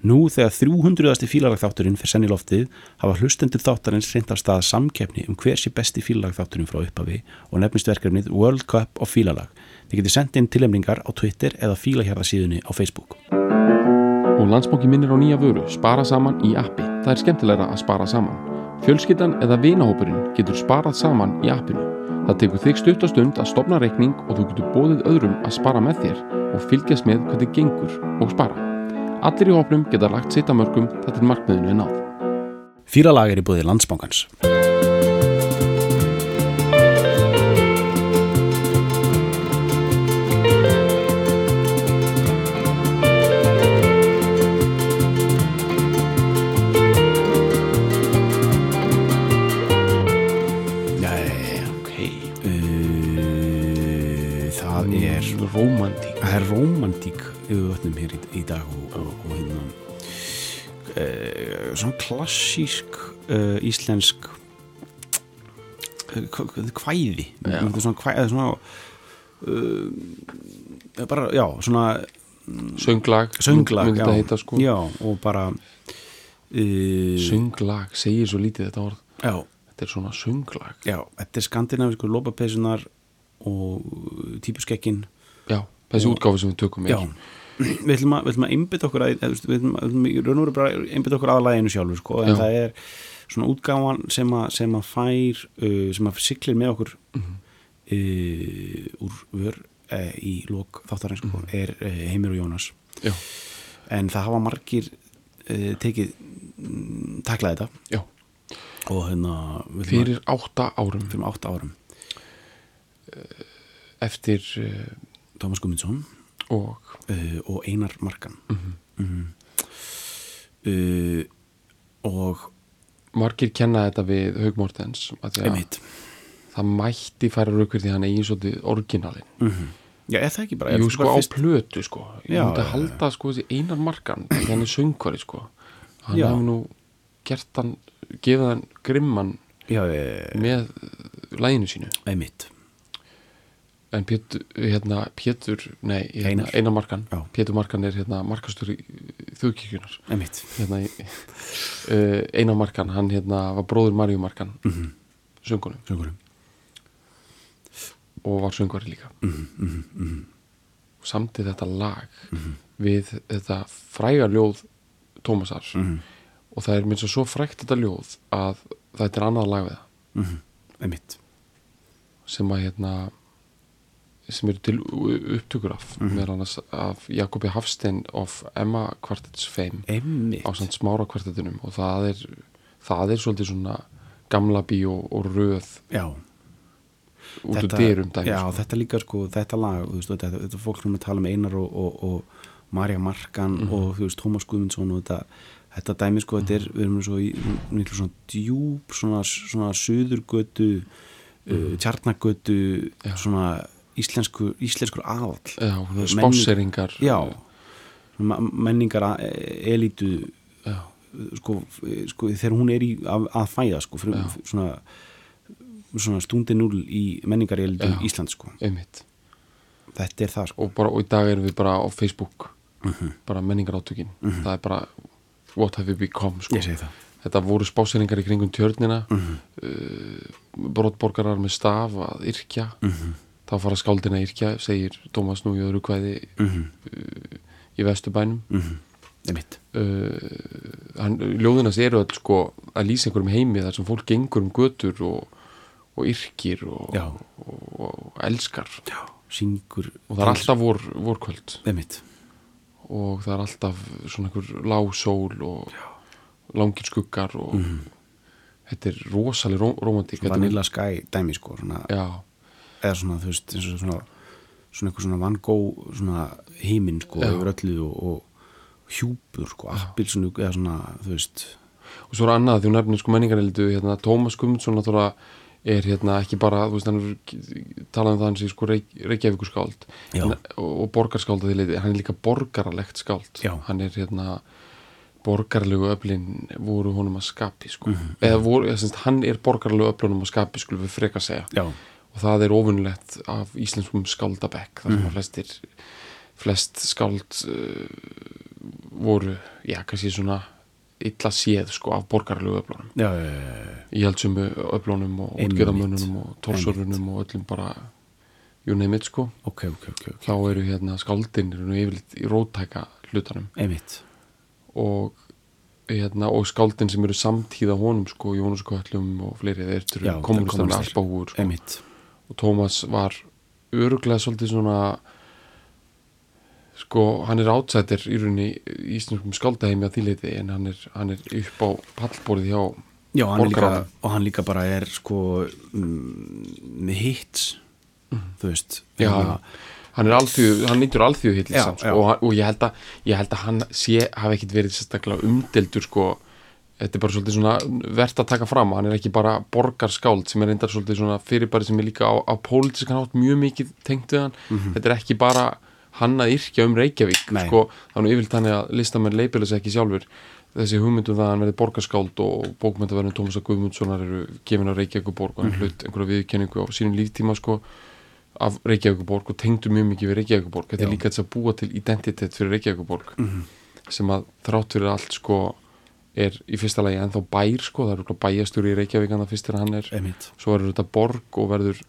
Nú þegar 300. fílalagþátturinn fyrir senni loftið hafa hlustendur þáttarins reynd af stað samkeppni um hver sé besti fílalagþátturinn frá upphafi og nefnist verkefnið World Cup of Fílalag. Þið getur sendið inn tilemningar á Twitter eða fílahjarðasíðunni á Facebook. Og landsbóki minnir á nýja vöru, spara saman í appi. Það er skemmtilegra að spara saman. Fjölskyldan eða vinahópurinn getur sparað saman í appinu. Það tekur þig stutt og stund að stopna reikning og þú getur bóðið öðrum að spara með þér og fylgjast með hvernig gengur og spara. Allir í hópnum geta lagt sitt að mörgum þetta er markmiðinu en náð. Fílalag er í. Jæja, Ok. uh, það er Rómantík. það er rómantík yfir vötnum hér í, í dag og, og, og hérna uh, svona klassísk uh, íslensk uh, kvæði svona kvæði svona uh, bara, já, svona Sönglag. sönglag Myndi já, heita sko. já, og bara Sönglag segir svo lítið þetta orð. já, Þetta er svona sönglag. þetta er skandinavisku lópapeysunar og típuskekkin Já, þessi útgáfi sem við tökum er. Við ætlum að, að einbytta okkur að, við ætlum, að einbytta okkur að læginu sjálfur sko, en Já. það er svona útgáfan sem sem að fær uh, sem að siglir með okkur Mhm. uh, úr vör uh, í lók þáttarins sko, er uh, Heimir og Jónas. Já, en það hafa margir uh, tekið um, taklað þetta já. og hérna Fyrir átta árum fyrir átta árum eftir Tómas Gumminsson og? Uh, og Einar Markan. Mhm. mm. Uh, og margir kenna þetta við Haug Mortens að því að einmitt. það mætti færa raukur því hann eigi svolítið orginalin mm Já, er það ekki bara? Er Jú sko á fyrst- plötu sko. Ég Já, myndi að halda sko þessi einar markan því hann er söngvari sko. Hann Já. hefði nú gert hann gefið hann grimman Já, e, með læginu sínu. Einmitt en Pétur, hérna, Pétur nei, hérna, Einar. einar markan Já. Pétur markan er hérna markastur í þjóðkirkjunar Einmitt hérna, í- uh, einar markan, hann hérna var bróður Maríu markan mm -hmm. söngunum Söngurum og var söngvari líka mm -hmm. mm og samtið þetta lag Mhm. við þetta fræga ljóð Tómasar -hmm. og það er minnst svo frægt þetta ljóð að þetta er annað lag við það -hmm. Einmitt sem að hérna sem eru til upptökur af Mhm. meðal annars af Jakobi Hafstein of Emma Quartets fame Einmitt á samt smára kvartetunum og það er það er svolítið svona gamla bíó og röð Já út úr dyrum dæmi Já, sko. þetta líka sko, þetta lag veist, þetta, þetta fólk sem að tala um Einar og, og, og Marja Markan Mhm. og þú veist, Tómas Guðmundsson og þetta, þetta dæmi sko, þetta er, við erum svo í miklu svona djúb, svona, svona suðurgötu uh, tjarnagötu Mhm. Já. svona íslensku, íslenskur aðall. Já, Menning- spáseringar Já, menningar elítu já, sko, sko þegar hún er í að, að fæða sko, fyrir, svona, svona stundi núl í menningar elítu Já. Íslands sko. Þetta er það sko. Og, bara, og í dag erum við bara á Facebook Mhm. bara menningar átökin það er bara what have we become sko. ég segi það. Þetta voru spáseringar í kringum tjörnina Mhm. uh, brotborgarar með staf að yrkja. Mhm. Þá fara skáldina að yrkja segir Tómas nú í öðru kvæði Mhm. í vesturbænum Mhm. einmitt uh, hann, ljóðinas eru öll sko að lýsa einhverjum heimi þar sem fólk gengur um götur og, og yrkir og, Já. og, og elskar já, syngur og það er alltaf vor, vorkvöld einmitt og það er alltaf svona einhver lág sól og langir skuggar og Mhm. þetta er rosaleg ró romantík Vanilla Sky dæmi sko svona, já, eða svona þú veist og svona svona einhver svona Van Gogh svona heiminn sko yfir öllu og, og hjúpur sko appilsinu eða svona þú veist. Og svo er annað því hún nefnir sko menningareldu hérna, Tómas Gumundsson náttúrulega er hérna ekki bara, þú veist, hann er talað um það hans í sko Reykj Reykjavíkur skáld en, og, og borgarskáld að því leiti, hann er líka borgaralegt skáld. Já. hann er hérna borgarlegu öflin voru honum að skapi sko. Mhm. eða voru, eða, semst, hann er borgarlegu öflunum að skapi skulum við freka segja. Já, og það er ofunlegt af íslenskum skáldabekk þar sem að flestir flest skáld uh, voru, já, kannski svona illa séð sko af borgarlegu öflunum já, já, já, í heldsumu öflunum og Einmitt. útgerðamönnunum og torsorunum og öllum bara you name it sko. Ok, ok, ok, ok. Þá eru hérna skáldin eru yfirleitt í rótæka hlutanum. Einmitt, og hérna og skáldin sem eru samtíða honum sko, Jónus Köllum og fleiri þeir eru kommunistar með alpahúur sko. einmitt og Tómas var öruglega svolítið svona sko, hann er átsættir í rauninni í íslenskum skáldaheimi að þýleiti en hann er, hann er upp á pallborið hjá Já, hann líka, og hann líka bara er sko mm, með hits. Þú veist Já, hérna, hann er alþjóð, hann nýttur alþjóð já. og, og ég held að ég held að hann sé, hafi ekkit verið sérstaklega umdeldur sko þetta er bara svolítið svona verðt að taka fram hann er ekki bara borgarskáld sem er reyndar svolítið svona fyrirbæri sem er líka á, á pólitískan hátt mjög mikið tengt við hann þetta er ekki bara hann að yrkja um Reykjavík. Nei. sko, þannig yfirlt hann að listamenn leipila sig ekki sjálfur þessi hugmyndum það að hann verði borgarskáld og bókmyndaverðin Tómas að Guðmundssonar eru gefin á Reykjavíkuborg og hann Mhm. hlut einhverja viðkenningu á sínum líftíma sko af Reykjavíkuborg og tengdu mjög mikið við Reykjavíkuborg þetta er líka þess að búa til identitet fyrir Reykjavíkuborg Mhm. sem að þrátt fyrir allt sko er í fyrsta lagi ennþá bær sko, það eru bæjastjóri í Reykjavík en það fyrst er hann er. Einmitt. Svo verður þetta borg og verður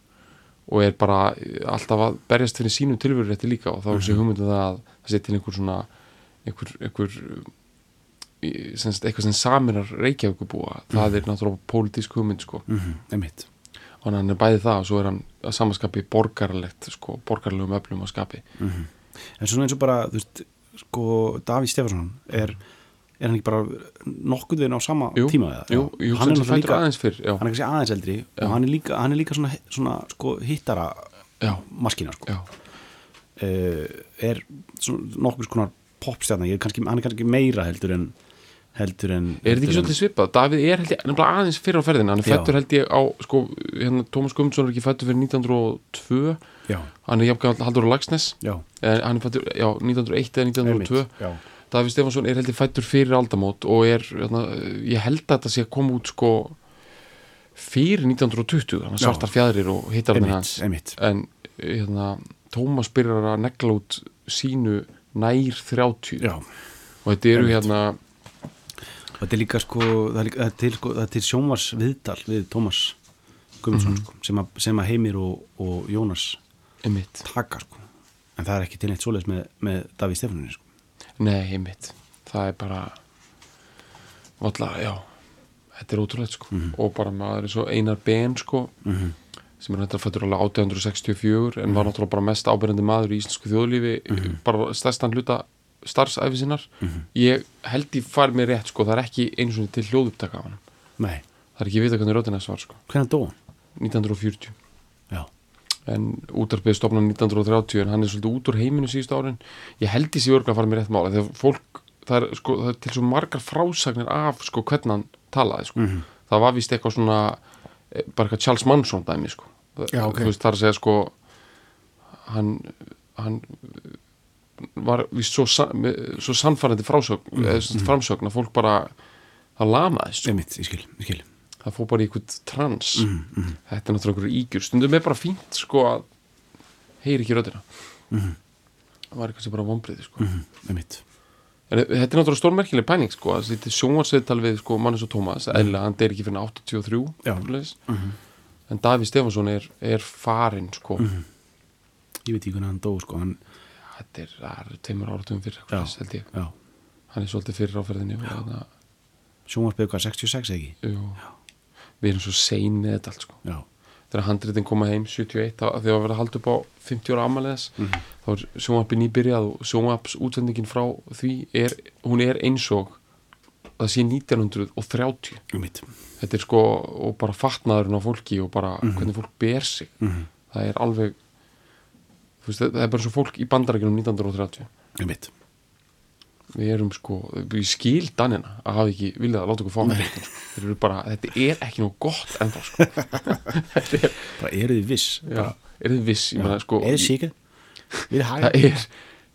og er bara alltaf að berjast fyrir sínum tilveru rétti líka. Og þá er þessi hugmyndu það að það sé til einhver svona einhver, einhver í- sem sagt, eitthvað sem saminar Reykjavíkubúa það er náttúrulega pólitísk hugmynd sko. Mm einmitt. Og hann er bæði það og svo er hann að samaskapi borgarlegt sko, borgarlegum öflum að skapi. Mhm. en svona eins og bara, þú veist sko, Davíð Stefansson er, er hann ekki bara nokkuð veginn á sama Jú, tíma eða? jú, jú, hann er líka aðeins fyrr já, hann er kannski aðeins eldri Já. og hann er líka, hann er líka svona, svona sko, hittara já, maskina sko. uh, er svona, nokkuð skonar popstjarnar, er hann er kannski meira heldur en heldur en er þetta ekki heldur svolítið svipað? Davíð er held ég nefnilega aðeins fyrr á ferðina hann er fættur held ég á sko, hérna, Tómas Guðmundsson er ekki fættur fyrir 1902 já, hann er jafnkvæmlega Haldur Lagsnes já, Eh, hann er fættur, já, 1901 eða 1902 einmitt, já, Davíð Stefansson er heldur fættur fyrir aldamót og er, hérna, ég held að þetta sé að koma út sko fyrir 1920, hann svartar fjæðrir og hittarinn einmitt, hans. einmitt. En hérna, Tómas byrjar að negla út sínu nær 30 já, og þetta eru hérna og þetta er líka sko það er, er til, sko, það er til sjónvars viðtal við Tómas Guðmundsson Mhm. sko, sem, að, sem að Heimir og, og Jónas einmitt, taka sko. En það er ekki til neitt svoleiðis með, með Davíð Stefansson sko. Nei einmitt. Það er bara valla, já þetta er ótrúlega sko. Mhm. og bara maður er svo einar ben sko mm sem er þetta fættur alveg 1864 en var náttúrulega bara mest ábyrjandi maður í íslensku þjóðlífi Mhm. bara stærstan hluta starfsæfi sinnar. Ég held ég fær mér rétt sko það er ekki einu svona til hljóðupptaka af hann nei, það er ekki vita hvernig röddina var sko. Hvernig dó hann? 1940 já, en útarpið stopnað 1930 en hann er svolítið út úr heiminu síðustu árin ég held sé örgulega að fara mér rétt mála þegar fólk, það er, sko, það er til svo margar frásagnir af sko hvernig hann talaði sko. Mhm. það var vist eitthvað svona eh, bara eitthvað Charles Manson dæmi sko. Já, ok. þú veist það er að segja sko hann hann var vist svo, svo sannfærandi frásögn mm, framsögn að fólk bara það lamaðist sko. einmitt, ég skil, ég skil það fór bara í eitthvað trans. Mm, mm, þetta er náttúrulega einhverju ígjur. Stundum er bara fínt sko að heyri ekki röddina. Mm, það var eitthvað sem bara vonbriði sko. Mm, en þetta er náttúrulega stórmerkileg pæling sko þetta er sjónvarsviðtal við sko Mannes og Tómas. Eðlilega hann deyr ekki fyrir 83 Já. svoleiðis. mm, en Davíð Stefansson er, er farinn sko. Mhm. ég veit ekki hvernig hann dó sko hann, þetta er, er tveimur áratum fyrir Já. já, hann er svolítið fyrir áferðinni hvað, 66 eða ekki? Að jú, við erum svo sein með þetta allt sko. Já, þegar handritin koma heim 71 þá- þegar að vera að halda upp á 50 ára ammaliðs Mhm. þá er sjónvarpi nýbyrjað og sjónvarps útsendingin frá því er, hún er eins og það sé 1930 einmitt. Þetta er sko og bara fatnaðurinn á fólki og bara hvernig fólk ber sig. Mm, það er alveg veist, það er bara svo fólk í bandarækjunum 1930 einmitt við erum sko, við skil danina að hafa ekki viljað að láta okkur fá hann sko. Þeir eru bara, þetta er ekki nú gott ennþá sko. þetta er, bara eru þið viss? Já, er þið viss? Ég meina, sko, er þið síkir við hægum það er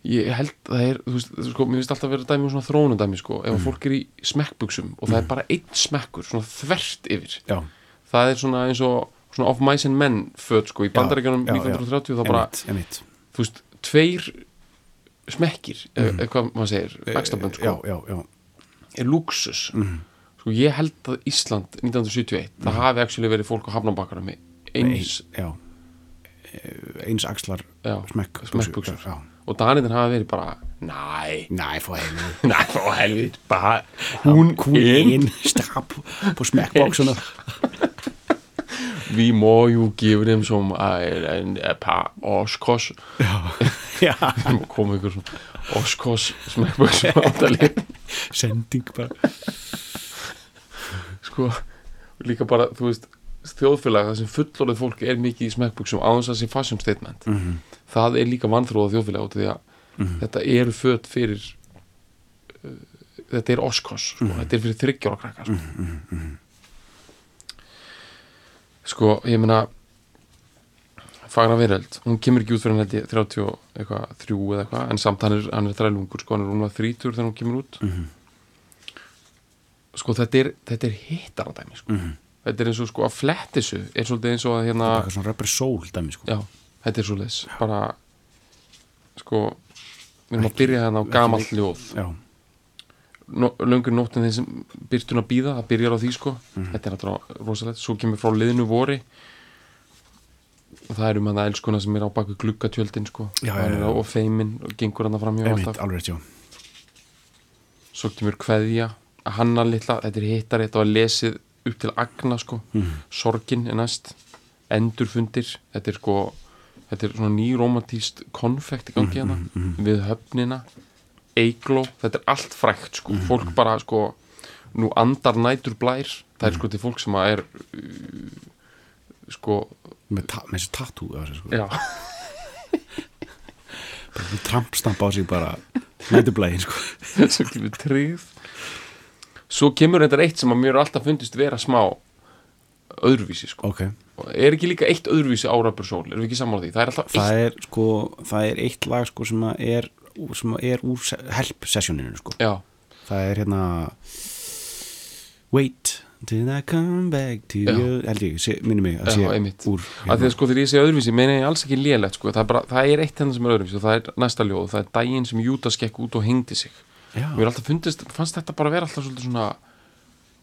ég held það er, þú veist, sko, mér finnst alltaf að vera dæmi um svona þrónundæmi, sko, ef mm. fólk er í smekkbuxum og það er bara einn smekkur svona þvert yfir, já, það er svona eins og svona of mice and men föt, sko, í bandarækjunum já, já. 1930 þá bara, þú veist, tveir smekkir mm. eða hvað maður segir, bakstabönd sko, já, já, já, er luxus sko ég held að Ísland 1971, það hafi actually verið fólk á hafnabakara með eins já. Eins axlar smekk smekkbuxur. já. og Danirinn hafi verið bara næ, Næ, fá heim. Næ, fá helvit bara, hún, inn. Stapp på smekkboksuna vi må jo give dem som er en, en par. Årskross Já, koma ykkur svona årskross smekkbuxum áttalið sending bara sko, líka bara, þú veist þjóðfélag, það sem fullorðið fólk er mikið í smekkbuxum á þess að sé fashion statement. Mhm. það er líka vanþróða þjóðfélag út af því að þetta eru föt fyrir uh, þetta er oskos sko. Mhm. þetta er fyrir þryggjóra krakka sko. Sko, ég meina Fagra Veröld, hún kemur ekki út fyrir 30 og eitthvað, þrjú eða eitthvað en samt hann er, er þrælungur, sko, hann er rúmlega þrítur þegar hún kemur út. Sko, þetta er, þetta er hittaradæmi, sko. Þetta er eins og sko að flettisu er svolítið eins og að hérna Eitthvað svona rapper soul dæmi sko. Já, þetta er svolítið bara sko við erum að byrja hérna á gamall ljóð. Já, no, löngur nóttin þeim sem byrtun að býða það byrjar á því sko, þetta er náttúrulega rosalegt. Svo kemur frá liðinu vori. Og það er um að það elskuna sem er á baku gluggatjöldin sko. Já, já, já. og feimin og gengur hann fram hjá einmitt, alltaf. alveg svo kemur kveðja. Að hanna litla, þetta er hittar þetta var lesið upp til agna sko. Sorgin er næst. Endurfundir, þetta er sko þetta er svona nýromantíst konfekt í gangi hérna, við höfnina eigló, þetta er allt frækt sko, fólk bara sko nú andar nætur blær. Það er sko til fólk sem að er uh, sko, Með, þessi tattoo á þessu, sko. já. Trampstamp á sig bara Nætublægin sko. Sem kemur tryggð. Svo kemur þetta eitt sem að mér alltaf fundist vera smá öðruvísi sko. Ok. Og er ekki líka eitt öðruvísi árabur sól erum við ekki sammála því, það er alltaf eitt Það er sko Það er eitt lag sko sem að er sem er úr help sessioninu sko. Það er hérna Wait Till I come back to Já. you Held ég, minni mig að sé úr að því að sko þegar ég segi öðruvísi meina ég alls ekki lélegt sko, það það er eitt hennar sem er öðruvísi og það er næsta ljóð, það er daginn sem Júta skekk út og hengdi sig. Já, mér er alltaf fundist, fannst þetta bara vera alltaf svolítið svona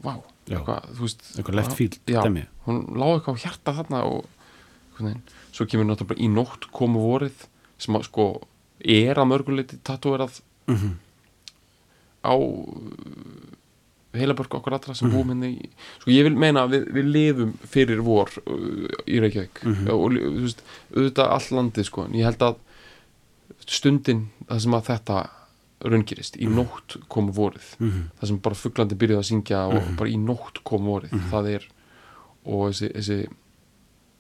vá, Já. eitthvað, þú veist Eitthvað left field dæmi. hún lá eitthvað á hjarta þarna og svo kemur náttúrulega í nótt komu vorið sem að sko er að mörguleiti tatúverað Mhm. á heilabörku okkur allra sem búum henni í, sko ég vil meina að við, við lifum fyrir vor uh, í Reykjavík. Og li- þú veist, auðvitað all landið sko, en ég held að stundin það sem að þetta raungirist, í nótt kom vorið. Það sem bara fugglandi byrjuði að syngja og bara í nótt kom vorið það er, og þessi, þessi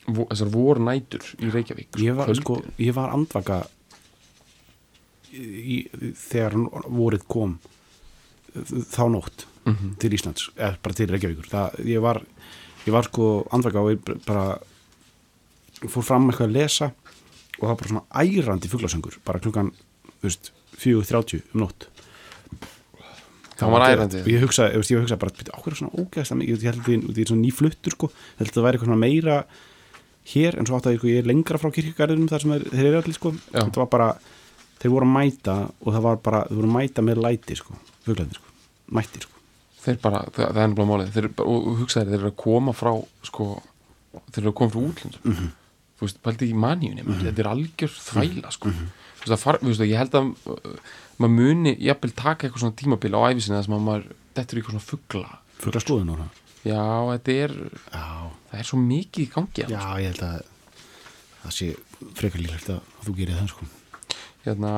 þessar vornætur í Reykjavík Ég var, sko, ég var andvaka í, þegar vorið kom þá nótt Mhm. til Íslands, eða bara til Reykjavíkur. Það, ég var, ég var sko andvaka og ég bara fór fram eitthvað að lesa og það var bara svona ærandi fuglasöngur bara klukkan, þú veist, 4.30 um nótt. Það var ærandi. og ég hugsa, ég, veist, ég hugsa bara, áhverju er svona mikið? Ég held því- því er svona nýfluttur sko. Held að það væri eitthvað meira hér en svo átt að sko, ég er lengra frá kirkjugarðinum þar sem þeir eru allir sko. Já. þetta var bara, þeir voru að mæta og það var bara, þeir voru að mæta með læti sko, fuglarnir sko, mættir sko. Þeir bara, það, það er nefnilega málið. Þeir, og, hugsaði þeir eru að koma frá sko, þeir eru að koma frá útlöndum. Mhm. þú veist, pældi í maníunni mm þetta er algjör þvæla sko. þú veist, far, þú veist, ég held að uh, maður muni, jafnvel taka eitthvað svona tímabil á æfisinni þess að maður dettur í eitthvað svona fugla. Fuglaskoðun og það já, þetta er, já, það er svo mikið í gangi já, hérna, ég held að það sé frekar líklegt að þú gerir það sko hérna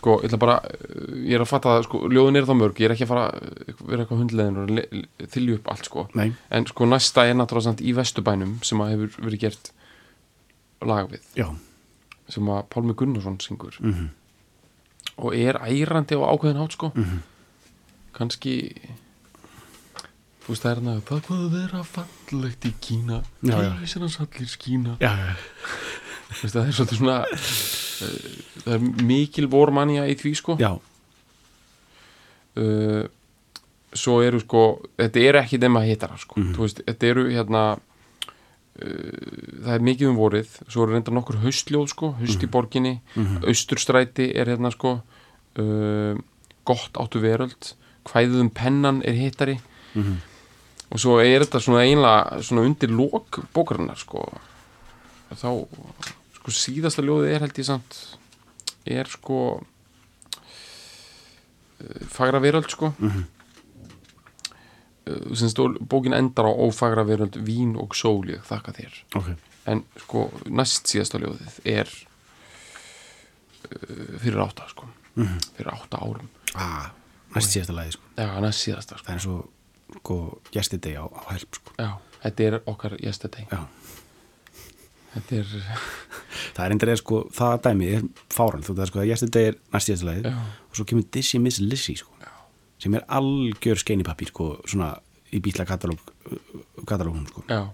sko, ég ætla bara, uh, ég er að fatta það sko, ljóðin er það mörg, ég er ekki að fara uh, vera eitthvað hundleðin og þylju upp allt sko. Nei, en sko næsta er náttúrulega samt í Vesturbænum sem að hefur verið gert lag við. Já, sem að Pálmi Gunnarsson syngur. Mhm. Og er ærandi á ákveðin hátt sko. Kannski þú veist það er hérna það hvað að vera fallegt í Kína. Gæsir hans allir skína já, já, það er svolítið svona það er mikil vormanja í því sko. Já, uh, svo eru sko þetta eru ekki nema hittara sko. Þú veist, þetta eru hérna það er mikið um vorið. Svo eru reynda nokkur haustljóð sko haust í borginni, austurstræti er hérna sko. Uh, gott áttu veröld. Hvæðum pennan er hittari. Og svo er þetta svona einlega svona undir lok bókarinnar sko. Þá sko síðasta ljóðið er held ég samt er sko uh, fagra veröld sko. Mm -hmm. bókin endar á ófagra veröld vín og sól ég þakka þér. Ok, en sko næst síðasta ljóðið er uh, fyrir átta sko. Fyrir átta árum. Ah, næst síðasta lagi sko. já, næst síðasta sko. Það er svo sko, yesterday á, á help sko. já, þetta er okkar yesterday. Já er, það er endur eða sko, það dæmi er fáran, þú veist sko, að yesterday er næst síðasta lagið Já. og svo kemur Dizzy Miss Lizzy sko, sem er algjör skeinipapír sko, svona í katalóg katalógum sko. Já,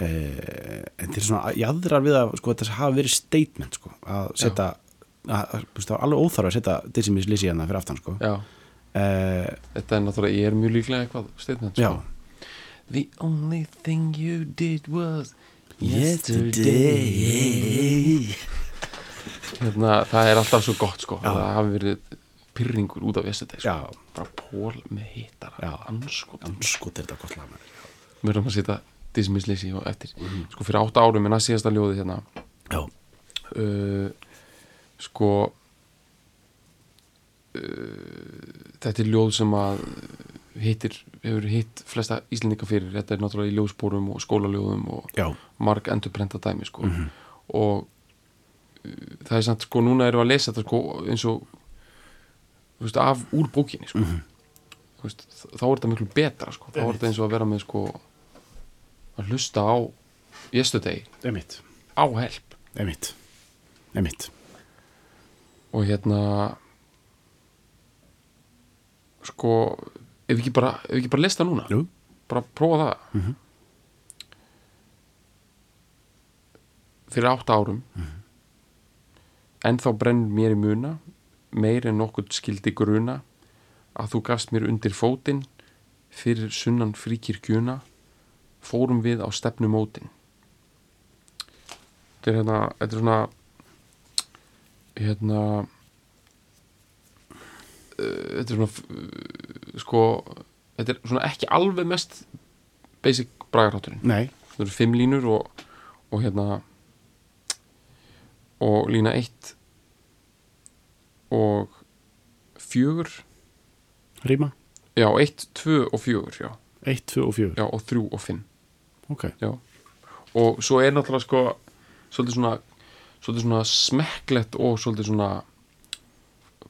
eh, en þetta er svona jæðrar við að sko, þetta hafa verið statement sko, að setja það var alveg óþarf að setja Dizzy Miss Lizzy hérna fyrir aftan sko. Já. Eh, þetta er náttúrulega, ég er mjög líklega eitthvað statement já, sko. the only thing you did was yesterday. Hérna, það er alltaf svo gott sko. Það hafi verið pyrringur út af yesterday sko. já, bara pól með hittara. Já. anskot, anskot er þetta gott lag maður. við erum að setja dismissleysi og eftir. Sko fyrir átta árum að síðasta ljóði hérna. Já, uh, sko uh, þetta er ljóð sem að hittir, hefur hitt flesta íslendinga fyrir, þetta er náttúrulega í ljóðspórum og skólaljóðum og já, marg endur brenda dæmi sko. Og uh, það er samt sko núna erum við að lesa þetta sko eins og veist, af úr bókinni sko. Þú veist, þá er þetta miklu betra sko. Þá er þetta eins og að vera með sko að hlusta á yesterday. Á help. Emitt, emitt og hérna sko ef við ekki bara, bara lesta núna? Jú, bara prófa það. Mhm. fyrir átta árum. En þá brenn mér í muna meir en nokkuð skildi gruna að þú gafst mér undir fótinn fyrir sunnan fríkirkjuna fórum við á stefnumótin þetta er hérna þetta er svona hérna uh, þetta er svona sko þetta er svona ekki alveg mest basic bragarhátturinn. Nei. Það eru fimm línur og, og hérna og lína eitt og fjögur. Ríma, já, eitt, tvö og fjögur já, 1, 2 og 4 já og þrjú og fimm. Ok, já. og svo er náttúrulega sko svolítið svona svolítið svona smekklegt og svolítið svona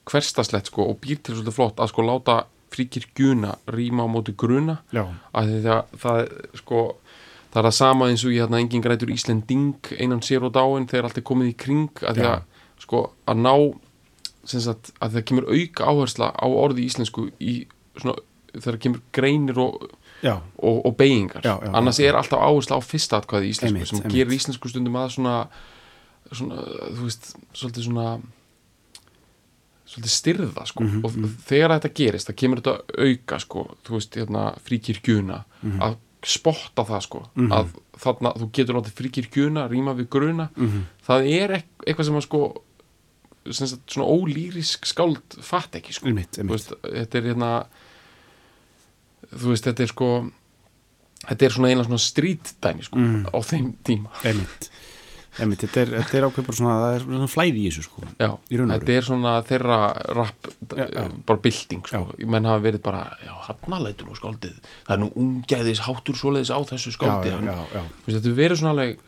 hverstaslegt sko og býr til svolítið flott að sko láta fríkir guna rýma á móti gruna. Að því að það er sko það er það sama eins og ég hérna engin grætur Íslending einan sér og dáin þegar allt er komið í kring að því Já. að sko að ná sagt að það kemur auka áhersla á orði íslensku í svona þegar kemur greinir og, já, og, og beigingar Já, já, annars er alltaf áhersla á fyrsta atkvæði íslensku Einmitt, sem einmitt. gerir íslensku stundum að svona, svona þú veist, svolítið svona svolítið styrða sko. Mhm, og þegar þetta gerist, það kemur þetta auka sko, þú veist, hérna fríkirkjuna Mhm. að spotta það sko. Að þarna, þú getur látið fríkirkjuna rýma við gruna, Mhm. það er eit- eitthvað sem að sko sem sagt, svona ólýrisk skáld fatt ekki sko. Einmitt, einmitt. veist, þetta er hérna þú veist, þetta er sko þetta er svona einlega svona strítdæmi sko, Mm. á þeim tíma. Einmitt, einmitt, þetta er, er ákveð bara svona, það er svona flæði í þessu sko já, þetta er svona þeirra rap, Já, já. bara bylting sko. menn hafa verið bara, já, hann lætur nú skáldið, það er nú ungæðis háttur svoleiðis á þessu já, skáldi já, hann- já, já, Þú veist, þetta er verið svona alveg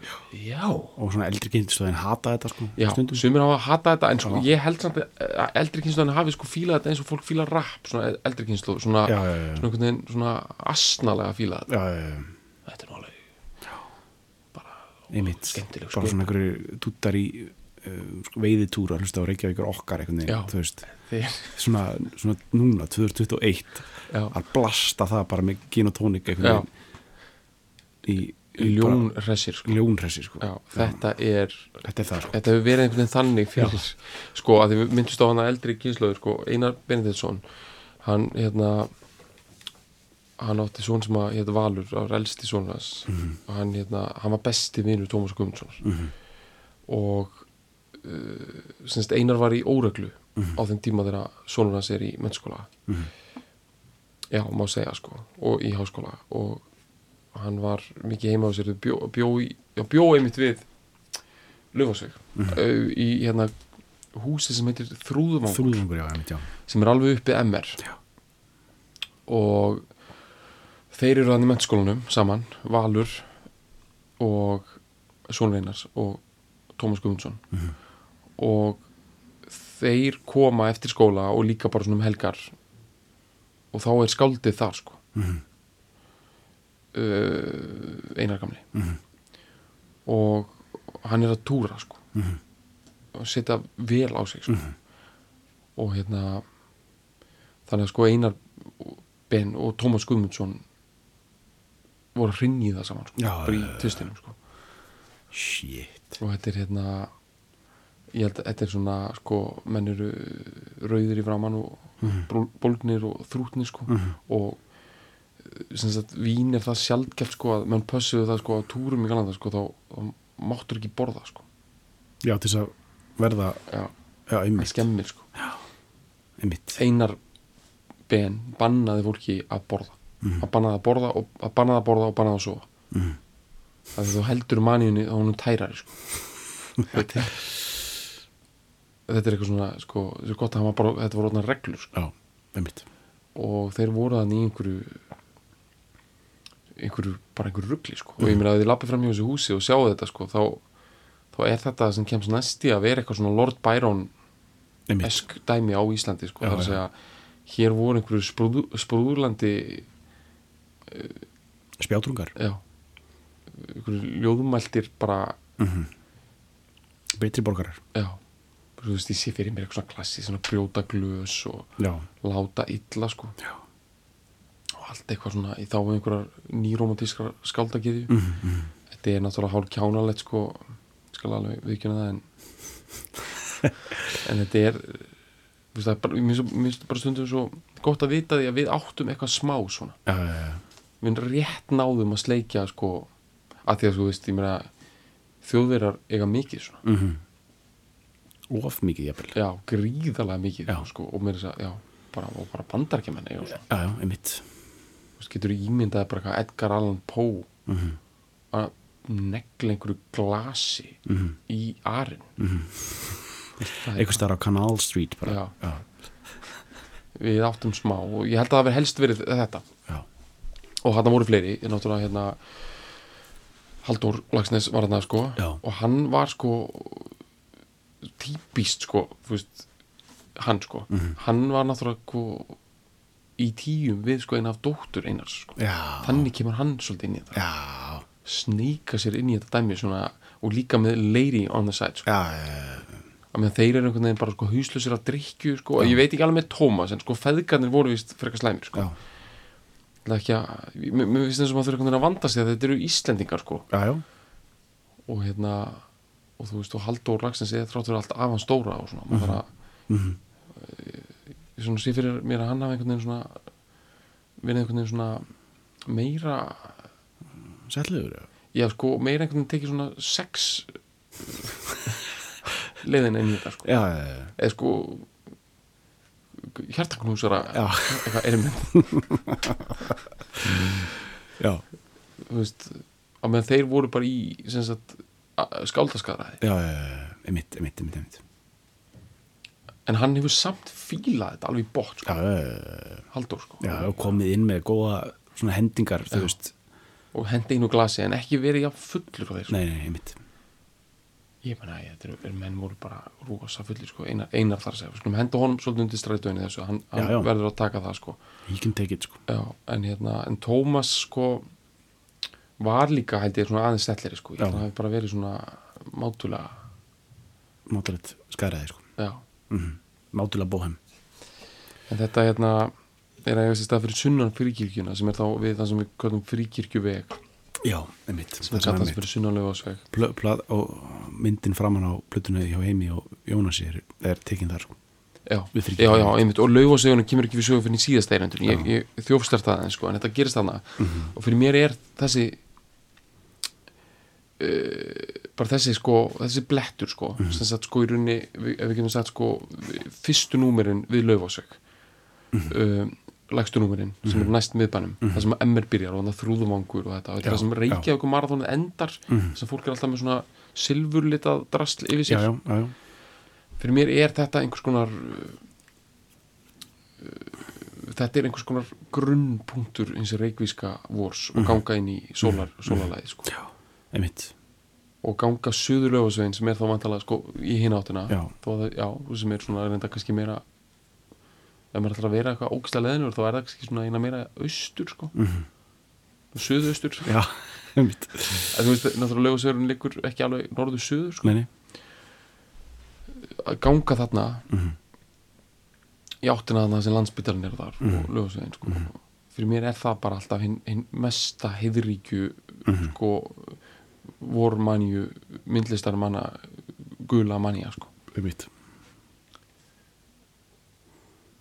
já, og svona eldri kynstöðin hata þetta sko já, stundum. sumir hafa hatað þetta en sko, ég held samt að eldri kynsluðan hafi sko fílað þetta eins og fólk fíla rap, svona eldri kynslu svona, svona veginn svona asnalega fílað þetta. Já, já, já, þetta er nú alveg einmitt bara sköpun. svona einhverju tútar í uh, sko, veiðitúra, hlusta á Reykjavíkur okkar þeir, svona, svona núna, 2021 já, að blasta það bara með gin og tónik Já. einhvern veginn í, í ljón hressir sko. ljónhressi sko. já, þetta er þetta er það sko þetta hefur verið einhvern veginn þannig fyrir sko að því við myndust á hana eldri kynslöður sko, Einar Benediktsson hann hérna hann átti svon sem að hétt Valur á elsti svonast Mhm. og hann, hérna, hann var besti vinur Tómas Guðmundssonar Mhm. og uh, semst Einar var í óreglu Mhm. á þeim tíma þegar sonur hans er í mennskóla Mhm. já, má segja sko og í háskóla og hann var mikið heima á sér bjó, bjó, já, bjó einmitt við Löfarsveig Mhm. í hérna húsi sem heitir Þrúðumang Þrúðungur, já, einmitt, já. sem er alveg uppi MR Já. og þeir eru hann í mennskólanum saman, Valur og Són Reinars og Tómas Guðmundsson Mhm. og þeir koma eftir skóla og líka bara svona um helgar og þá er skáldið þar sko Mhm. uh, einar gamli Mhm. og hann er að túra sko Mhm. og setja vel á sig sko. Mhm. og hérna þannig að sko Einar Ben og Tómas Guðmundsson voru hringi það saman sko, Já, bara í já, já. tvistinum sko. Shit. og þetta er hérna ég held að þetta er svona sko menn eru rauðir í framann og mm. bólgnir og þrútnir sko Mhm. og eh, sagt vín er það sjaldgæft sko að menn pössuðu það sko að túrum í galanda sko þá, þá máttur ekki borða sko Já, til þess að verða, já, já, einmitt, skemmir sko einmitt. Einar Ben bannaði fólki að borða Mhm. að bannaði að borða og að bannaði að borða og bannaði að sofa Mhm. að þú heldur maníunni þá hún tærari sko. þetta er þetta er eitthvað svona sko, þetta er gott að bara, þetta voru orðnar reglur sko. Já, og þeir voru þannig í einhverju einhverju, bara einhverju ruggli sko. og ég meina að þið lappið fram í þessu húsi og sjáu þetta sko, þá, þá er þetta sem kemst næsti að vera eitthvað svona Lord Byron esk dæmi á Íslandi sko. Já, það er að segja hér voru einhverju sprúðu, sprúðurlandi Spjátrungar. já ljóðumæltir bara Mhm. Betri borgarar. já, þú veist ég sé fyrir mér eitthvað svona klassi, svona brjóta glös og Já. láta illa sko Já. og allt eitthvað svona í þá um einhverjar nýromantískar skáldagiðju Mhm. mhm. þetta er náttúrulega hálf kjánalegt sko skal alveg viðkjöna það en en þetta er þú veist það bara, mér finnst- finnst bara stundum svo gott að vita því að við áttum eitthvað smá svona Já, já, já. Við rétt náðum að sleikja sko að því að þú veist ég meina þjóðverjar eiga mikið svona Mhm. Of mikið, jafnvel. já, gríðalega mikið Já. sko, og mér þess að, bara, bara bandarkjaman eiga svona, Já, já, einmitt. getur ímyndað bara eitthvað Edgar Allan Poe Mhm. að negla einhverju glasi Mhm. í arinn Mhm. Er Eitthvað starf á Canal Street bara. Já. Já. við áttum smá og ég held að það veri helst verið þetta. Og hann voru fleiri, náttúrulega hérna Halldór Lagsnes var hann sko Já. og hann var sko típist sko veist, hann sko Mhm. hann var náttúrulega sko, í tíum við sko eina af dóttur einars sko. Þannig kemur hann svolítið inn í þetta Já. sneika sér inn í þetta dæmi svona, og líka með lady on the side sko. Að þeir eru einhvern veginn bara sko hauslausir að drikju sko, ég veit ekki alveg með Tómas en sko feðgarnir voru vist frekar slæmir sko Já, Er ekki að, mér finnst eins og maður þurfa einhvern veginn að vanda sig að þetta eru Íslendingar sko já, já. og hérna og þú veist og Halldór Lagsnes eða þráttur allt af hann stóra og svona, maður þarf að ég svona sé fyrir mér að hann hafa einhvern veginn svona verið einhvern veginn svona meira Sætliður, já. já sko, meira einhvern veginn tekið svona sex leiðin enn í þetta sko Já, já, já. eða sko hjartaknúsara eitthvað er mynd. Já, þú veist, á meðan þeir voru bara í skáldaskaraði. Já, einmitt, einmitt, einmitt. en hann hefur samt fílað þetta alveg bótt sko, Halldór sko. Já, og komið inn með góða svona hendingar, og hendi einu glasi en ekki verið jafn fullur á þeir sko. Nei, nei, einmitt. Ég menna, þetta eru er menn voru bara rosa fullir sko, einar, einar þar að segja, skulum henda honum svolítið undir strætóinu þessu, hann, hann Já, já. verður að taka það sko He can take it, sko. Já, en hérna, en Tómas sko var líka held ég svona aðeins stelleri sko, ég held að það hafi bara verið svona mátulega, Mátalegt skæraði, sko. já Mm Mátulega bóhem. en þetta hérna er að eiga sér stað fyrir sunnan fríkirkjuna sem er þá við það sem við kallum fríkirkjuveg Já, einmitt. sem er kallast fyrir sunnanlega Plö, plað, og myndin framan á plötunni hjá Heimi og Jónasi er, er tekinn þar, sko. já, já, já, einmitt og laufásögunum kemur ekki við sögum fyrir síðast eirendun ég, ég þjófstart það en sko, en þetta gerist þarna Mhm. og fyrir mér er þessi uh, bara þessi sko þessi blettur sko, Mhm. sem sagt sko í við- ef við getum sagt sko fyrstu númerin við laufásög Mhm. um, lægstu númerin sem er næst miðbænum, það sem MR byrjar og þrúðumangur og þetta, Já, það sem já. Reykjavík marathónið endar sem fólk er alltaf með svona silfurlitað drasl yfir sér já, já, já. fyrir mér er þetta einhvers konar uh, uh, þetta er einhvers konar grunnpunktur eins og reikvíska vors og ganga inn í sólar, sólarlæði sko. og ganga suður löfasvegin sem er þá vantalega sko, í hinn áttina Já. þó að, já, sem er svona reynda kannski meira ef maður ætlar að vera eitthvað ógislega leðinur þá er það kannski svona eina meira austur sko. mm Mhm. -hmm. suðaustur já, einmitt þú veist, náttúrulega löfasvegurinn liggur ekki alveg norður suður sko. að ganga þarna Mhm. í áttina þarna sem landsbytarinn er þar og lögusvegin sko. fyrir mér er það bara alltaf hinn, hinn mesta heiðríkju sko vormanju myndlistar manna gula manja sko. einmitt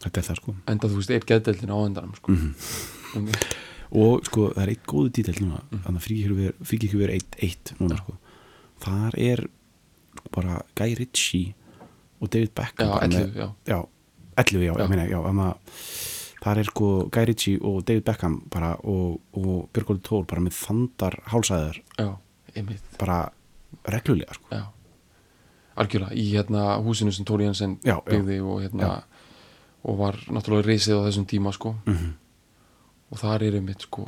þetta er það sko. Enda þú veist, er geðdeldin á endanum sko. mm og sko það er eitt góðu dítill núna. Þannig að frík ekki verið eitt, eitt núna sko. Þar er bara Guy Ritchie og David Beckham já, ellu, já, já, 11 já, Já. ég meina, já, þannig að þar er sko Guy Ritchie og David Beckham bara og, og Björgóli Tór bara með þandar hálsæðar já, einmitt. Bara reglulega sko. Já. algjörlega, í hérna húsinu sem Tóri Jensen Já, já. byggði og hérna og var náttúrulega reysið á þessum tíma sko. Mhm. og þar er einmitt sko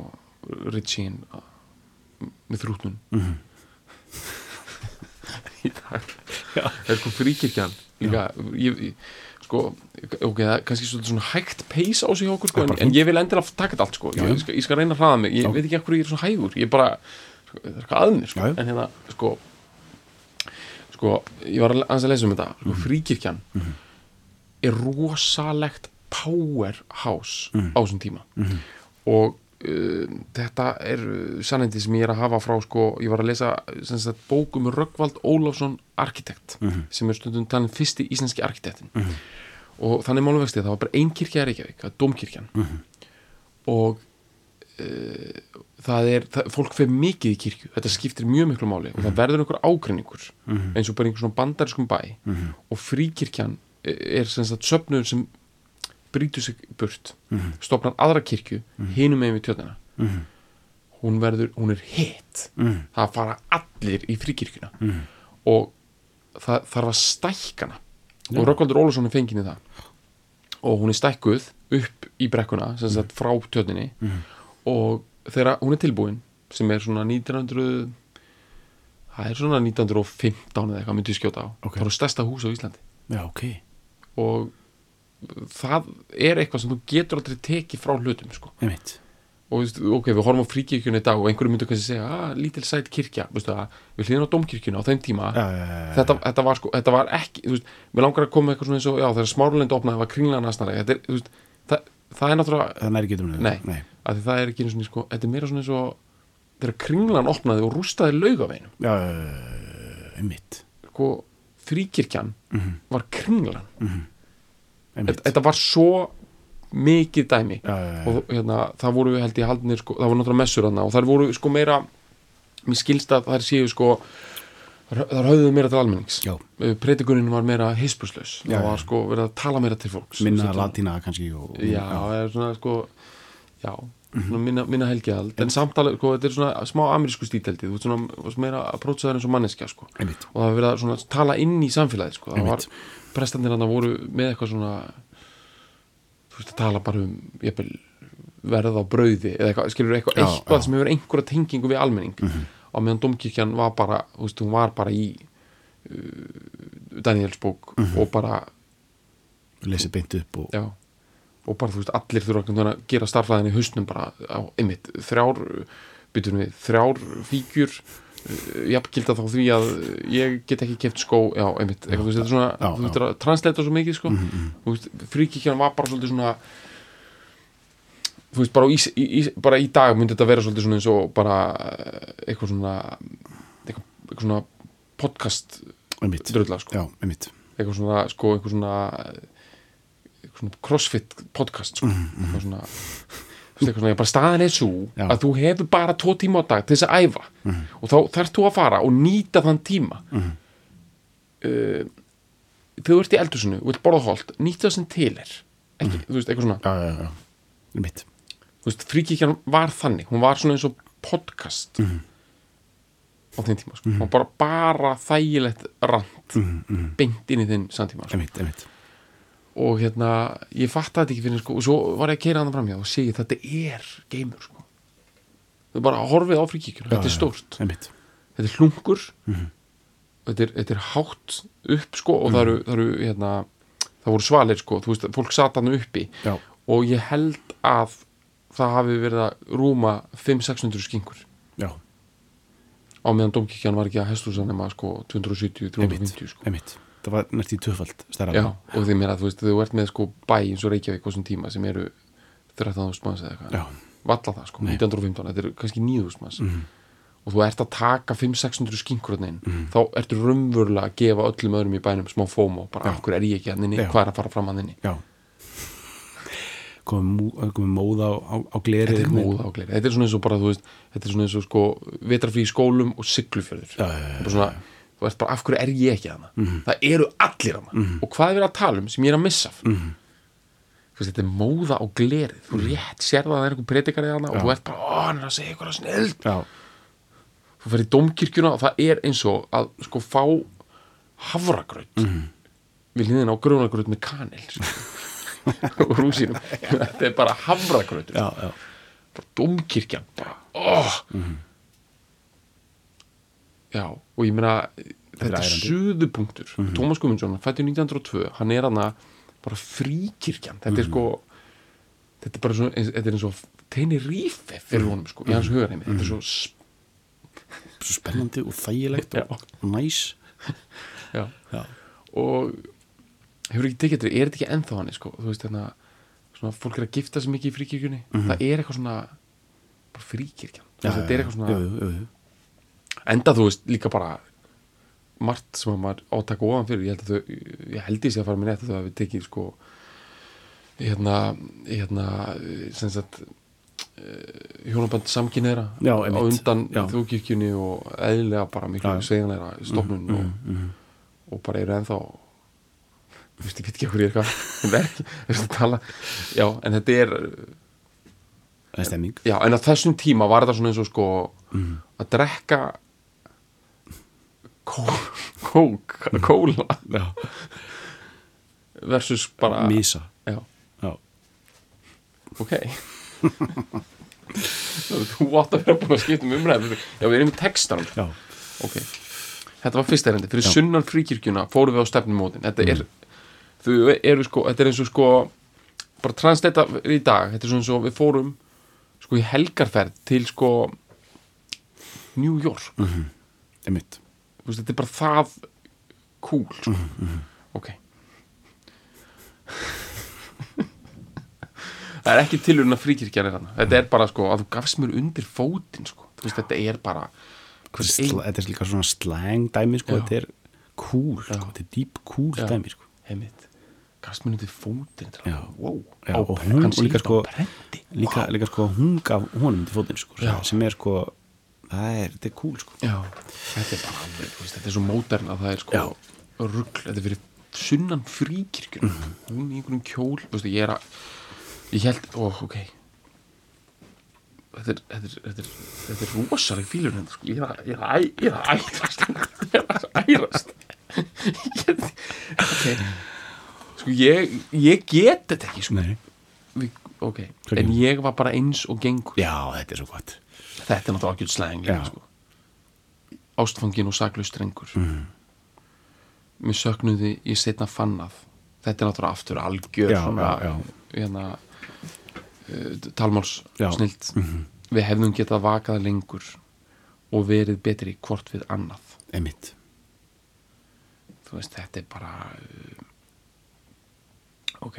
Ritchie með þrútnun. Mhm. í dag. Er sko fríkirkjan líka, ég, ég, sko ok, það er kannski svona hægt pace á sig hjá okkur sko, en, en ég vil endilega taka þetta allt sko, ég, skal, ég skal reyna að hraða mig. Ég Já. veit ekki ekkur ég er svona hægur. Ég bara, sko, það er eitthvað að mér sko, Já, en hérna, sko sko, ég var að aðeins að lesa um þetta sko, fríkirkjan er rosalegt powerhouse á þessum tíma. Og uh, þetta er uh, sannindi sem ég er að hafa frá sko, ég var að lesa sagt, bók um Röggvald Ólafsson arkitekt sem er stundum talin fyrsti íslenski arkitektin og þannig málum vexti það var bara ein kirkja í Reykjavík, það er Dómkirkjan. Og uh, það er, það, fólk fer mikið í kirkju þetta skiptir mjög miklu máli og það verður einhver ágreiningur eins og bara einhver svona bandariskum bæ og fríkirkjan er sem sagt söfnur sem brýtur sig burt stopnar aðra kirkju hinum megin við tjötnina hún verður, hún er hitt það fara allir í fríkirkjuna. Og það þarf að stækkana og Rökkvaldur Ólafsson er fengin í það. Og hún er stækkuð upp í brekkuna sem sagt frá tjötninni og þegar hún er tilbúin sem er svona 1900 það er svona 1915 eða eitthvað myndi ég skjóta á. Ok. það er stærsta hús á Íslandi. Já, ok og það er eitthvað sem þú getur aldrei tekið frá hlutum sko. og ok, við horfum á fríkirkjunni í dag og einhverju myndu kannski segja, að lítil sæt kirkja. Veistu, að, við hlýðum á domkirkjunni á þeim tíma. Já, já, já, þetta, þetta, var, sko, þetta var ekki veist, við langar að koma eitthvað svona eins og þegar smáralind opnaði var er, þú veist, það, það er náttúrulega það næri getur nei, nei. að það er ekki einu svona, sko, þetta er meira svona eins og þegar kringlan opnaði og rústaði laugaveinum já, einmitt. Sko, fríkirkjan var kringlan. Einmitt þetta, þetta var svo mikið dæmi. Já, já, já, og hérna, það voru held ég haldnir sko, það voru náttúrulega messur hana og það voru sko meira mér skilst að það séu sko þar höfðuðu meira til almennings. Já. predikunin var meira hispuslaus það var sko verið að tala meira til fólks. Minna latína kannski og, já, það er svona sko já, minna, minna helgjald en samtala, sko, þetta er svona smá amerísku stíteldi þú veist svona, meira að prótsa það eins og manneskja sko. Einmitt. Og það var verið að svona tala inn í samfélagið sko. það var, prestandir hann voru með eitthvað svona þú veist að tala bara um jafnvel, verð á brauði eða eitthvað, skilur eitthvað, Já, eitthvað já. Sem hefur einhverja tengingu við almenning. Og meðan domkirkjan var bara þú veist, hún var bara í uh, Danielsbók Mhm. og bara lesið beint upp og já, og bara þú veist allir þurfa að gera starfræðin í hausnum bara á einmitt, þrjár byttum við, þrjár fíkjur jafngilda þá því að ég get ekki keft skó, já, einmitt eitthvað, þú veist, þetta er svona, Já, þú veist, já. að translata svo mikið sko, þú veist, fríkikjan var bara svolítið svona þú veist, bara, ís, í, í, bara í dag myndi þetta vera svolítið svona eins og bara eh, eitthvað svona eitthvað, eitthvað svona podcast einmitt. drölla, sko. Já, einmitt. Eitthvað svona, sko, eitthvað svona svona crossfit podcast sko. eitthvað svona þú veist, eitthvað svona, bara staðan er svo Mhm, Já. Mhm. að þú hefur bara tvo tíma á dag til þess að æfa og þá þarf þú að fara og nýta þann tíma Mhm. uh, þegar þú ert í eldhúsinu og vilt borða holt, nýta það sem til er ekki, Mhm. þú veist, eitthvað svona já, já, mitt þú veist, fríkíkjan var þannig hún var svona eins og podcast Mhm. á þeim tíma sko. og bara, bara þægilegt rand Mhm, beint inn í þinn samtíma sko. mitt, mitt og hérna, ég fatt þetta ekki fyrir sko, og svo var ég að keira hann framhjá og segi þetta er geimur sko. þau bara horfið á fríkíkjuna, þetta er stórt. þetta er hlungur Mhm. þetta, er, þetta er hátt upp sko, og það eru, það eru hérna, það voru svalir sko, þú veist, fólk sat hann uppi. Já, og ég held að það hafi verið að rúma 500-600 skinkur. Já, á meðan domkirkjan var ekki að hestúsa nema sko 270-350 sko. mitt það var nært í stærra Já, og því meira, þú veist, þú ert með sko bæ eins og Reykjavík á þessum tíma sem eru 13.000 manns eða eitthvað. Valla það sko, 1915, þetta er kannski 9.000 manns. Mhm. og þú ert að taka 500-600 skinkur inn, þá ertu raunverulega að gefa öllum öðrum í bænum smá fómo bara hverju er ég ekki hann inni, Já. hvað er að fara fram hann inni? Já. Komið komið móða á, á, á glerið þetta er móða á gleri, þetta er svona eins og bara þú veist, þetta er svona eins og sko vetrafrí skólum og siglufjörður. Já, já, já, svona, þú veist bara af hverju er ég ekki hana það eru allir hana og hvað er verið að tala um sem ég er að missa af? Þú veist, þetta er móða á glerið. Þú rétt sér það að það er einhver predikari hana og þú ert bara, ó, hann er að segja eitthvað snild já, þú fer í domkirkjuna og það er eins og að sko fá havragraut við liðin á grjónagraut með kanil sko. og rúsínum. Þetta er bara havragrautur já, já, bara domkirkjan bara, oh. Já, og ég meina þetta er ærandi. suðupunktur Tómas Guðmundsson, fættur 1902 hann er hann bara fríkirkjan. Þetta er sko þetta er bara svo, þetta er eins og teini rífe fyrir honum sko, í hans hugarheimi. Þetta er svo sp- spennandi og þægilegt og, næs. Já. já, og hefur ekki tekið þetta, er þetta ekki ennþá hann sko, þú veist hérna svona, fólk er að gifta sig mikið í fríkirkjunni. Það er eitthvað svona bara fríkirkjan, þetta er eitthvað svona jú, jú, jú. Enda þú veist líka bara margt sem að maður átaka ofan fyrir ég held að þau, ég held sé að fara með netta þau að við tekið sko hérna, hérna sem sagt hjónaband samkynneira á undan Já. þjókirkjunni og eðlilega bara miklu Já. Mhm, sveiganleira stofnun og, og bara eru ennþá þú veist, ég veit ekki okkur ég er eitthvað ég ekki, þú veist að tala já, en þetta er það er stemming já, en á þessum tíma var þetta svona eins og sko Mhm. að drekka kó- kók, kóla. Já, versus bara mísa já, já, ok. Þú átt að vera búin að skipta um umræð já, við erum í textanum. Ok, þetta var fyrsta erindi fyrir sunnan fríkirkjuna fórum við á stefnumótin þetta er, þau eru sko þetta er eins og sko bara translata í dag, þetta er svona eins og við fórum sko í helgarferð til sko New York. Einmitt. Þú veist, þetta er bara það cool sko. ok. Það er ekki tilurinn að fríkirkjan er hana þetta er bara sko að þú gafst mér undir fótinn sko. veist þetta er bara þetta er líka svona slang dæmi sko, þetta er cool, sko, þetta er deep cool Já. dæmi sko. heimitt gafst mér undir fótinn wow, og hún- hann líka sko- líka, líka sko hún gaf honum til fótinn sko, sem er sko það er, þetta er cool sko. Já, þetta er bara alveg, þetta er svo mótern að það er sko Já. rugl, þetta er fyrir sunnan fríkirkjun hún í einhverjum kjól, þú veist, ég er að ég held, ó, ok. Þetta er þetta er, þetta er, þetta er rosaleg fílur hérna, sko, ég er að, ég er að, ég er að ærast ég er að ærast Ég- ok. Sko, ég, ég get þetta ekki, sko. Nei. Ok, en ég var bara eins og gengur. Já, þetta er svo gott. Þetta er náttúrulega Já. sko. ástfangin og saklaus strengur Mhm. mér söknuði ég setna fannað. Þetta er náttúrulega aftur algjör Já, svona, já, hérna uh, talmáls Já. Mhm. snilt við hefðum getað vakað lengur og verið betri hvort við annað. Einmitt. Þú veist, þetta er bara uh, ok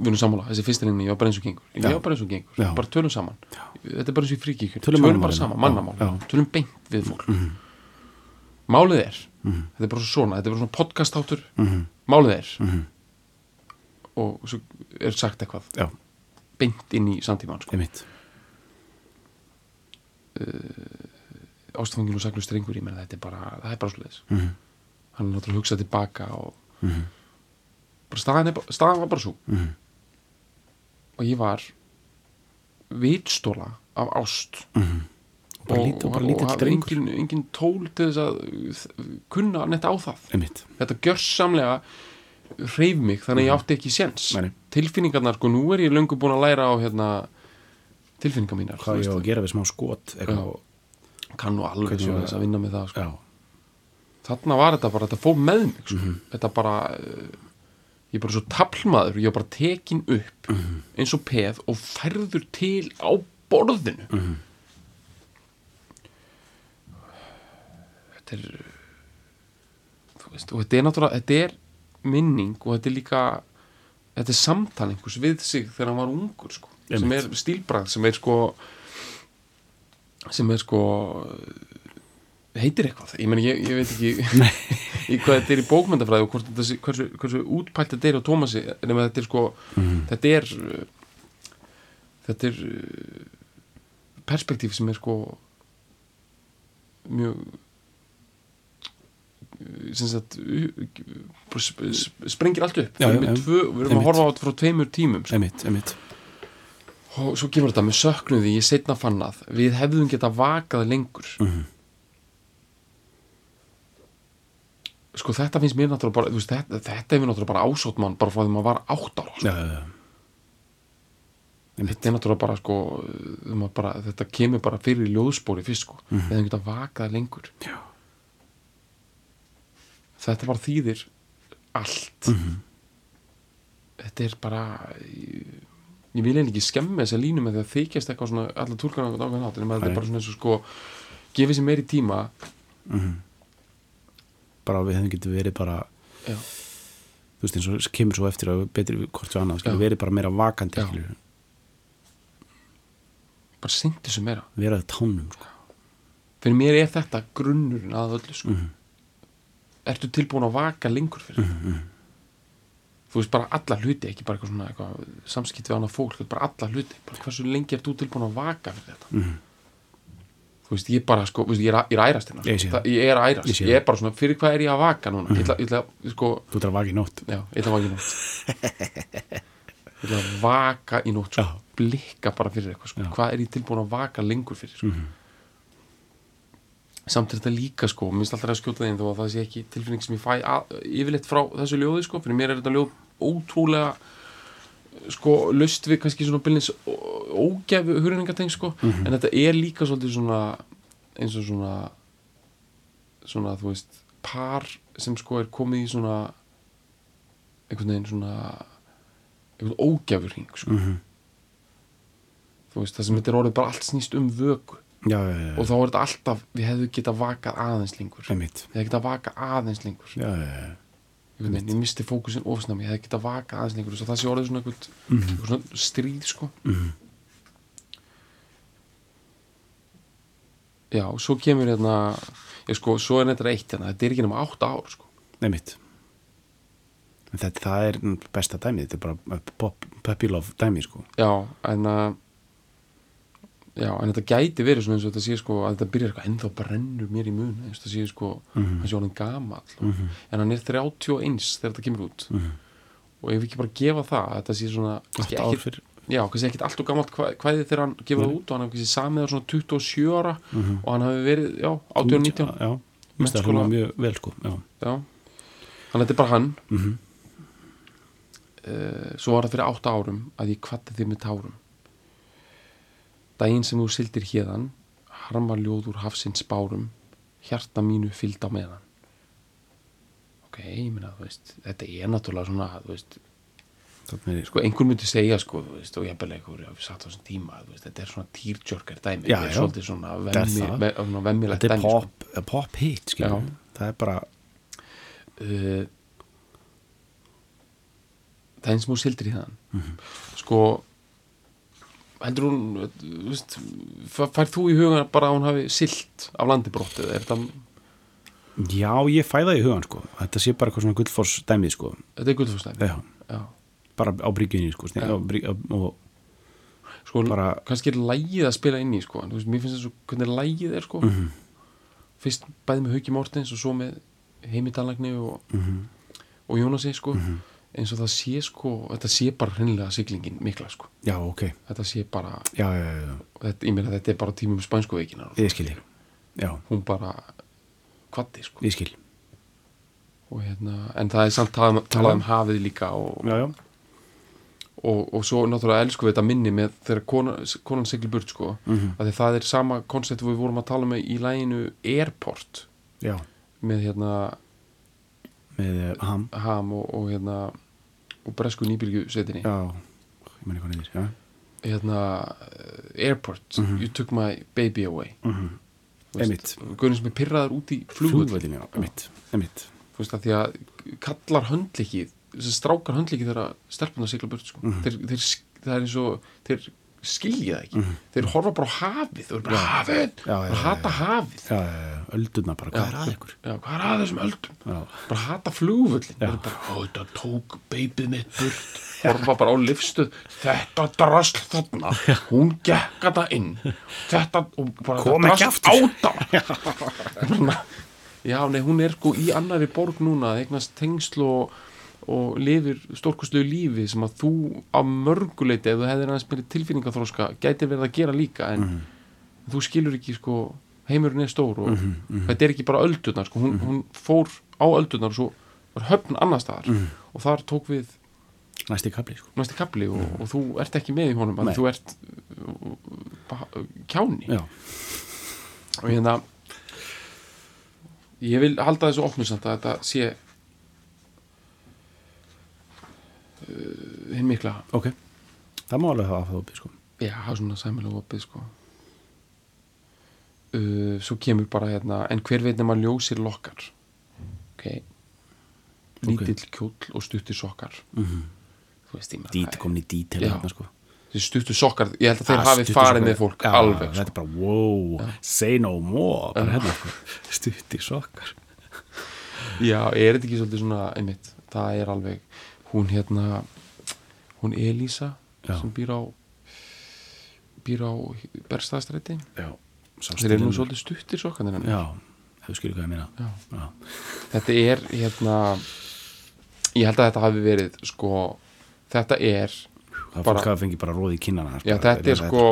við erum sammála, þessi fyrsta reyni, ég var bara eins og gengur ég Já. var bara eins og gengur, Já. bara tölum saman þetta er bara eins og í fríkíkjur, Tölum tölum, bara saman, Já, mannamál já. Mhm. tölum beint við fólk málið er þetta er bara svona, þetta er bara svona podcast áttur Mhm. málið er og svo er sagt eitthvað já, beint inn í samtíman sko. einmitt ástfangin og saklu strengur í mér þetta er bara, það er bara svoleiðis mm -hmm. hann er náttúrulega að hugsa tilbaka og Mhm. bara staðan, er, staðan var bara svo Mhm. Og ég var vitstóla af ást Mhm. og bara, lít, og bara lítill hafði engin, engin tól til þess að uh, kunna netta á það einmitt, þetta gjörsamlega hreyf mig þannig að ég átti ekki séns Mhm. Tilfinningarnar, sko, nú er ég löngu búin að læra á hérna, tilfinningar mínar hvað ég á að gera við smá skot eitthvað, Já. og- kann nú alveg þess að vinna með það sko. þarna var þetta bara, þetta fór með mig sko. Mhm. þetta bara uh, ég er bara svo taplmaður, ég er bara tekin upp Mhm. eins og peð og færður til á borðinu Mhm. þetta er þú veist, og þetta er náttúrulega þetta er minning og þetta er líka þetta er samtal einhvers við sig þegar hann var ungur sko, sem er stílbrað sem er sko sem er sko heitir eitthvað, ég meni ég, ég veit ekki í hvað þetta er í bókmyndafræði og hvort þetta sé, hversu, hversu útpælt þetta er á Tómasi nema þetta er sko Mhm. þetta er uh, þetta er uh, perspektíf sem er sko mjög uh, sem sagt sprengir allt upp Já, við já. tvö, við erum Einmitt. að horfa á þetta frá tveimur tímum sko. einmitt, einmitt og svo kemur þetta með söknuði ég setna fannað, við hefðum geta vakað lengur Mhm. Sko þetta finnst mér náttúrulega bara veist, þetta, þetta hefur náttúrulega bara ásótt mann bara frá því maður var átt ára sko. já. þetta er náttúrulega bara sko að bara, þetta kemur bara fyrir ljóðspóri fyrst sko, Mhm. við hefum geta vakað lengur Já. þetta bara þýðir allt Mhm. þetta er bara ég, ég vil eiginlega ekki skemmi þessa línu með því að þykjast eitthvað svona allar túlkana á en þetta er bara svona eins og sko gefið sér meiri tíma Mhm. Bara við hefum getur verið bara já, þú veist eins og kemur svo eftir að betri hvort svo annað, Já. verið bara meira vakandi bara sendi þessu meira verið tánum sko. fyrir mér er þetta grunnurinn að öllu sko. Mhm. ertu tilbúin að vaka lengur fyrir Mhm. þú veist bara alla hluti ekki bara eitthvað svona samskipt við annað fólk bara alla hluti, bara hversu lengi ert þú tilbúin að vaka fyrir þetta Mhm. Þú veist ég bara sko, veist, ég er, ég er ærast hérna Ég sko. það, ég er Ég ærast, sé ég, er bara svona fyrir hvað er ég að vaka núna ég ætla, ég ætla sko, þú þarf að vaka í nótt já, ég ætla að vaka í nótt ég ætla að vaka í nótt sko, Já. blikka bara fyrir eitthvað sko. Já. hvað er ég tilbúin að vaka lengur fyrir sko. Mhm. samt er þetta líka sko, minnst alltaf að skjóta þeim þó að það sé ekki tilfinning sem ég fæ að, yfirleitt frá þessu ljóði sko, fyrir mér er þetta ljóð ótrúlega sko, löst við kannski svona bylnins ógæfu hugrenningateng sko, Mhm. en þetta er líka svolítið svona eins og svona svona, þú veist par sem sko er komið í svona einhvern veginn svona einhvern ógæfur hring sko. Mhm. þú veist, það sem þetta er orðið bara allt snýst um vöku. Já, já, já, og þá er þetta alltaf, við hefðum getað vakað aðeins lengur. Við einmitt hefðum getað vakað aðeins lengur. Já, já, já, ég, ég misti fókusin ofsnami, ég hefði getað vakað aðeins lengur það sé orðið svona eitthvað Mhm. svona stríð sko. Mhm. já, svo kemur hérna ég sko, svo er þetta eitt hérna, þetta er ekki nema 8 ár sko. En þetta, það er besta dæmið, þetta er bara pop, puppy love dæmið sko. Já, en að já, en þetta gæti verið svona eins og þetta sé sko að þetta byrjar eitthvað ennþá brennur mér í mun eins og þetta sé sko, Mhm. hann sé honum gamall. Og, Mhm. en hann er 31 þegar þetta kemur út. Mhm. og ef við ekki bara gefa það að þetta sé svona ekkit, já, kannski ekkit allt og gammalt hva- kvæði þegar hann gefur það út og hann kannski samið svona 27 ára Mhm. og hann hefur verið, já, 18 og 19 já, það Menntaskóla. hljóma mjög vel sko já, já, þannig að þetta er bara hann. Uh, svo var það fyrir 8 árum að ég kvatti þig með tárum daginn sem þú sildir hérðan harma ljóð úr hafsins bárum hjarta mínu fylgd á meðan ok, ég veist þetta er náttúrulega svona, þú veist sko, einhver myndi segja, sko, þú veist og ég bel einhver, ég satt á þessum tíma, veist þetta er svona týrjörgar dæmi, Já, þetta er svolítið svona Þetta er vemmi, það. ve, svona vemmilegt þetta er dæmi, sko. pop, sko. pop hit skilur, Já. það er bara uh, er eins og þú sildir í þann Mhm. sko heldur hún þú veist, færð þú í hugan bara að hún hafi silt af landi brott eða er þetta, já, ég fæ það í hugan sko. Þetta sé bara eitthvað svona gullfoss dæmið sko. Þetta er gullfórstæmi já, já, bara á bryggjunni sko, Já. ja. bryg, og sko, bara kannski er lægið að spila inn í sko, en þú veist, mér finnst þess að hvernig lægið er sko, Mhm. fyrst bæði með Hauki Mortens og svo með Heimi Dalagni og, Mhm. og Jónasi sko, eins og það sé sko þetta sé bara hreinlega siglingin mikla sko. Já, ok, þetta sé bara, já, já, þetta, ég meina þetta er bara tímum spænsku veikinar ég skil ég já, hún bara kvatti sko. Ég skil. Og hérna, en það er samt talað, talað um hafið líka og, já, já, og, og svo náttúrulega elsku við þetta minni með þegar konan, konan sigli burt sko. Mhm. að því það er sama koncept við vorum að tala með í læginu Airport. Já. Með hérna með uh, ham. Ham og, og hérna og bresku nýbyrgjusetinni já, ég meni hvað neyðir hérna uh, Airport, you took my baby away. Þú veist, Einmitt. Guðurinn sem er pyrraður út í flugvöld flugvöldin, emitt, emitt því að kallar höndleikið þessi strákar höndleikið þegar stelpunar sigla burt sko. Mhm. þeir, þeir, sk- það er eins og þeir skilja það ekki. Þeir horfa bara á hafið þeir bara hafið, já, hata hafið. Öldurna bara, hvað? er að ykkur? Já, hvað er að þessum öldum? Já, bara hata flugvöllin þeir bara, ó þetta tók beibið mitt burt. Horfa bara á lifstuð þetta drasl þarna. Hún gekk þetta inn. Þetta og bara Kom þetta ekki drasl áta já, nei, hún er sko í annari borg núna. Eignast tengsl og, og lifir stórkustlu lífi sem að þú á mörguleiti ef þú hefðir aðeins meiri tilfinningaþróska gæti verið að gera líka en þú skilur ekki sko heimurinn er stór og þetta er ekki bara öldurnar sko. hún, hún fór á öldurnar og svo var höfn annar staðar og þar tók við næsti kapli, sko. næsti kapli og, og þú ert ekki með í honum þú ert uh, kjáni já, og hérna ég vil halda þessu opnu samt að þetta sé uh, hinn mikla. Ok. Það má alveg hafa það opið, sko. Já, það er svona sæmilega opið sko. Uh, svo kemur bara hérna en hver veit nema ljósir lokkar? Ok. Lítill kjóll og stuttir sokkar. Mhm. þú veist ég dít, komin í dítel Já. þarna, sko. Þessi stuttur sokkar, ég held að þeir Ah, hafi farið með fólk já, alveg þetta sko. er bara, wow, say no more bara hérna, sko, stutti sokkar. Já, er þetta ekki svolítið svona einmitt, það er alveg hún hérna hún Elísa Já. sem býr á býr á sá þeir eru nú svolítið stuttir sokkarnir hennar. já, hefur skilur hvað ég meina Já. já, þetta er hérna ég held að þetta hafi verið sko, þetta er það Bara- fólk hafa fengið bara róði í kinnana já, þetta er sko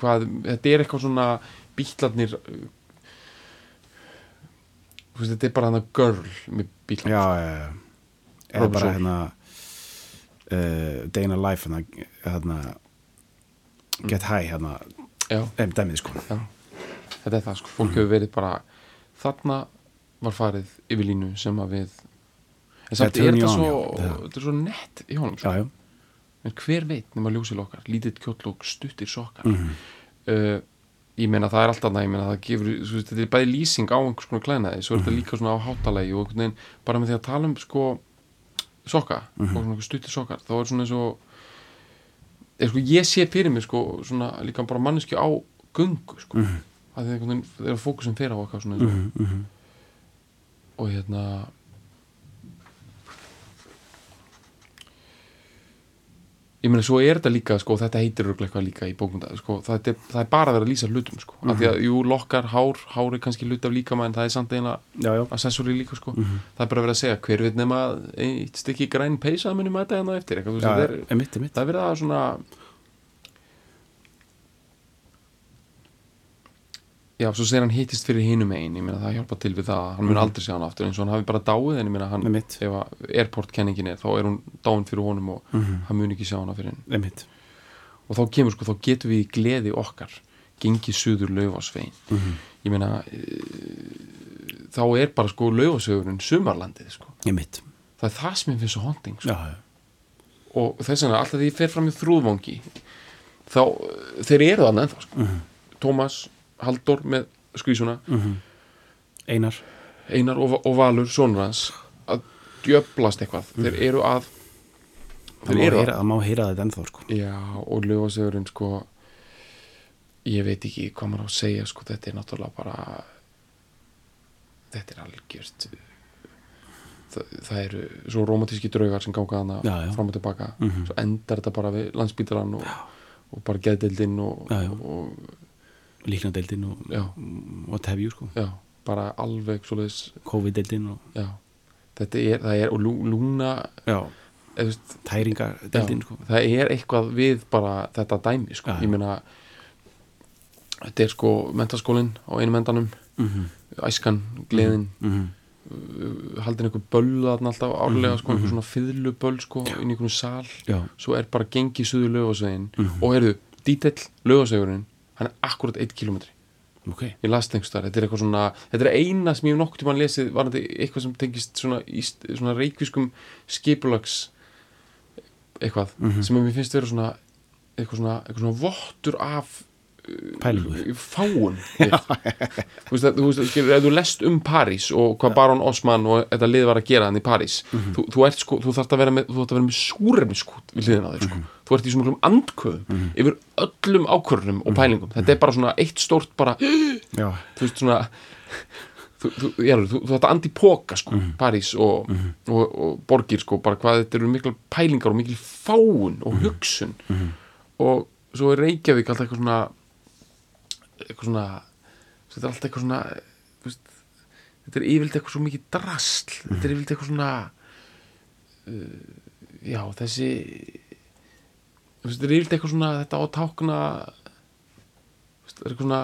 hvað, þetta er eitthvað svona veist, þetta er bara hann að girl með bítlarnir já, já, já eða bara hérna uh, Day in a Life hérna, hérna Get High hérna, dæmið sko. Já, þetta er það sko. Fólk hefur verið bara þarna var farið yfir línu sem að við en samt er þetta svo er svo nett í honum sko. já, já, en hver veit nema ljósil okkar lítið kjóll og stuttir sokkar. Mhm. uh, ég meina það er alltaf það ég meina það gefur, veist, þetta er bæði lýsing á einhvers konar klænaði, svo er Mhm. þetta líka svona á hátalegi og einhvern veginn, bara með því að tala um sko sokka Mhm. og svona stuttir sokkar, þá er svona eins og er, sko, ég sé fyrir mig sko svona líka bara manneski á gungu sko, Mhm. að því einhvern veginn þegar fókusin fer á okkar svona og Mhm, mhm. og hérna ég meina svo er þetta líka sko, þetta heitir eitthvað líka í bókmynda sko, það, er, það er bara að vera að lýsa hlutum sko. af því að jú, lokkar, hár, hár er kannski hlut af líkama en það er samt eiginlega já, já, accessori líka sko. það er bara að vera að segja hver veit nema eitt stykki græn peysa muni mæta hérna á eftir eitthvað, já, það, er, emitt, emitt það er verið að svona já, svo segir hann hittist fyrir hinum einn, ég meina það hjálpa til við það. Hann mun aldrei sjá hann aftur eins og hann hafi bara dáið en ég meina hann, ef að airport kenningin er þá er hún dáin fyrir honum og hann mun ekki fyrir hinn emitt og þá kemur sko, þá getum við í gleði okkar gengið suður laufásvein ég meina e, þá er bara sko laufásvegurinn sumarlandið sko, það er það sem ég finnst svo honting sko. og þess vegna alltaf því ég fer fram í þrúðvangi þá, þeir eru þannig ennþá sko. Tómas Halldór með skvísuna. Einar. Einar og, og Valur, sonur hans að djöblast eitthvað. Þeir eru að það þeir má, eru að má heyra þetta ennþá sko. Já, og lögasegurinn sko ég veit ekki hvað maður á að segja sko, þetta er náttúrulega bara þetta er algjört það, það eru svo romantíski draugar sem ganga hana Já, já. fram og tilbaka. Mhm. svo endar þetta bara við landsbítalan og, og bara geðdeildinn og, og líknadeildin og have you sko. Já, bara alveg svoleiðis, COVID-deildin og já. Þetta er, það er, og lú, lúna já, veist, tæringadeildin Já, sko. það er eitthvað við bara þetta dæmi sko. Ég meina þetta er sko mentaskólinn á einum endanum. Mm -hmm. æskan, gleðin. Mm -hmm. haldin einhver böll þarna alltaf árlega Mhm, sko, einhver svona fiðluböll sko, inn í einhvern sal. Svo er bara gengið suðu lögasvegin Mhm. og heyrðu, dítill lögasvegurinn hann er akkurat 1 kilometri ok. Ég las þar, þetta er eitthvað svona þetta er eina sem ég hef nokkuð tímann lesið var þetta eitthvað sem tengist svona, svona reikvískum skipulags eitthvað Mhm. sem að mér finnst vera svona eitthvað svona, eitthvað svona vottur af pælingu uh, fáun þú veist, að- þú ef þú lest um París og hvað Baron Osman og þetta lið var að gera hann í París Mhm. þú, þú ert sko, þú þarft að vera með þú að með súrefniskút við hliðina á þér sko. Þú ert í svona mjög andköðum yfir öllum ákvörðunum og pælingum. Þetta er bara svona eitt stórt bara já, þú veist svona þú, þú, já, þú, þú þetta antipoka sko, Mhm. París og, og, og borgir sko, bara hvað þetta eru mikla pælingar og mikil fáun og hugsun. Og svo er Reykjavík alltaf eitthvað svona eitthvað svona þetta er alltaf eitthvað svona veist, þetta er yfirleitt eitthvað svo mikið drasl þetta er yfirleitt eitthvað svona uh, já, þessi þú veist, þetta er yfirleitt eitthvað svona þetta á að tákna þú veist, þetta er eitthvað svona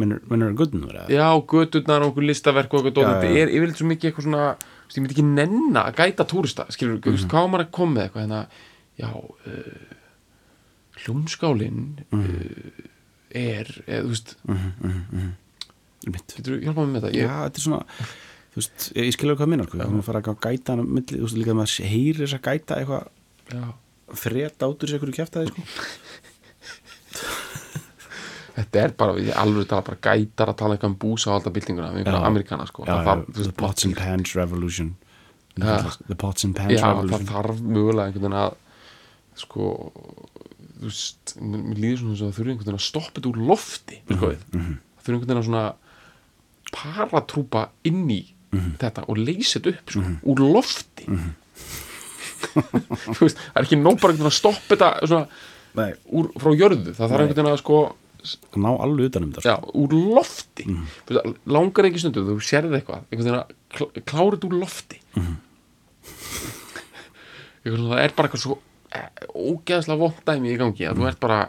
mennur eða? Já, göturnar og okkur listaverk og okkur Já, þetta já. er yfirleitt svo mikið eitthvað svona þú veist, ég myndi ekki nenna að gæta túrista skilur, mm Mhm. hvað á maður að koma með eitthvað? Hérna, já uh, hljómskálin Mhm. uh, er, eða, þú veist mitt getur þú hjálpað mér með þetta já, ég, þetta er svona þú veist, ég, skilur hvað minnar sko, þú erum að fara að gæta hana milli, þú veist, líka að maður heyrir þess að gæta eitthvað. Já, frétt átur sér eitthvað kjæftaði sko þetta er bara, ég alveg tala bara gætar að tala eitthvað um búsa og alltaf byltinguna við einhverja Já. amerikana sko já, það já, the pots and pans revolution Ja. the pots and pans já, það revolution þarf mögulega einhvern veginn að sko þú veist, mér líður svona eins og það þurfi einhvern veginn að stoppa þetta úr lofti mm Mhm, -hmm. það þurfi einhvern veginn að svona paratrúpa inn í Mhm. þetta og leysa þetta upp sko, úr lofti þú veist, það er ekki nóg bara að stoppa þetta svona, úr, frá jörðu, það þarf einhvern veginn að sko ná alveg utan um þetta já, sko. úr lofti Mhm. mm. langar ekki stundu, þú sérði eitthvað einhvern veginn að kl klára þetta úr lofti Mhm. einhvern veginn það er bara eitthvað svo eh, ógeðslega vondæmi í gangi að þú ert bara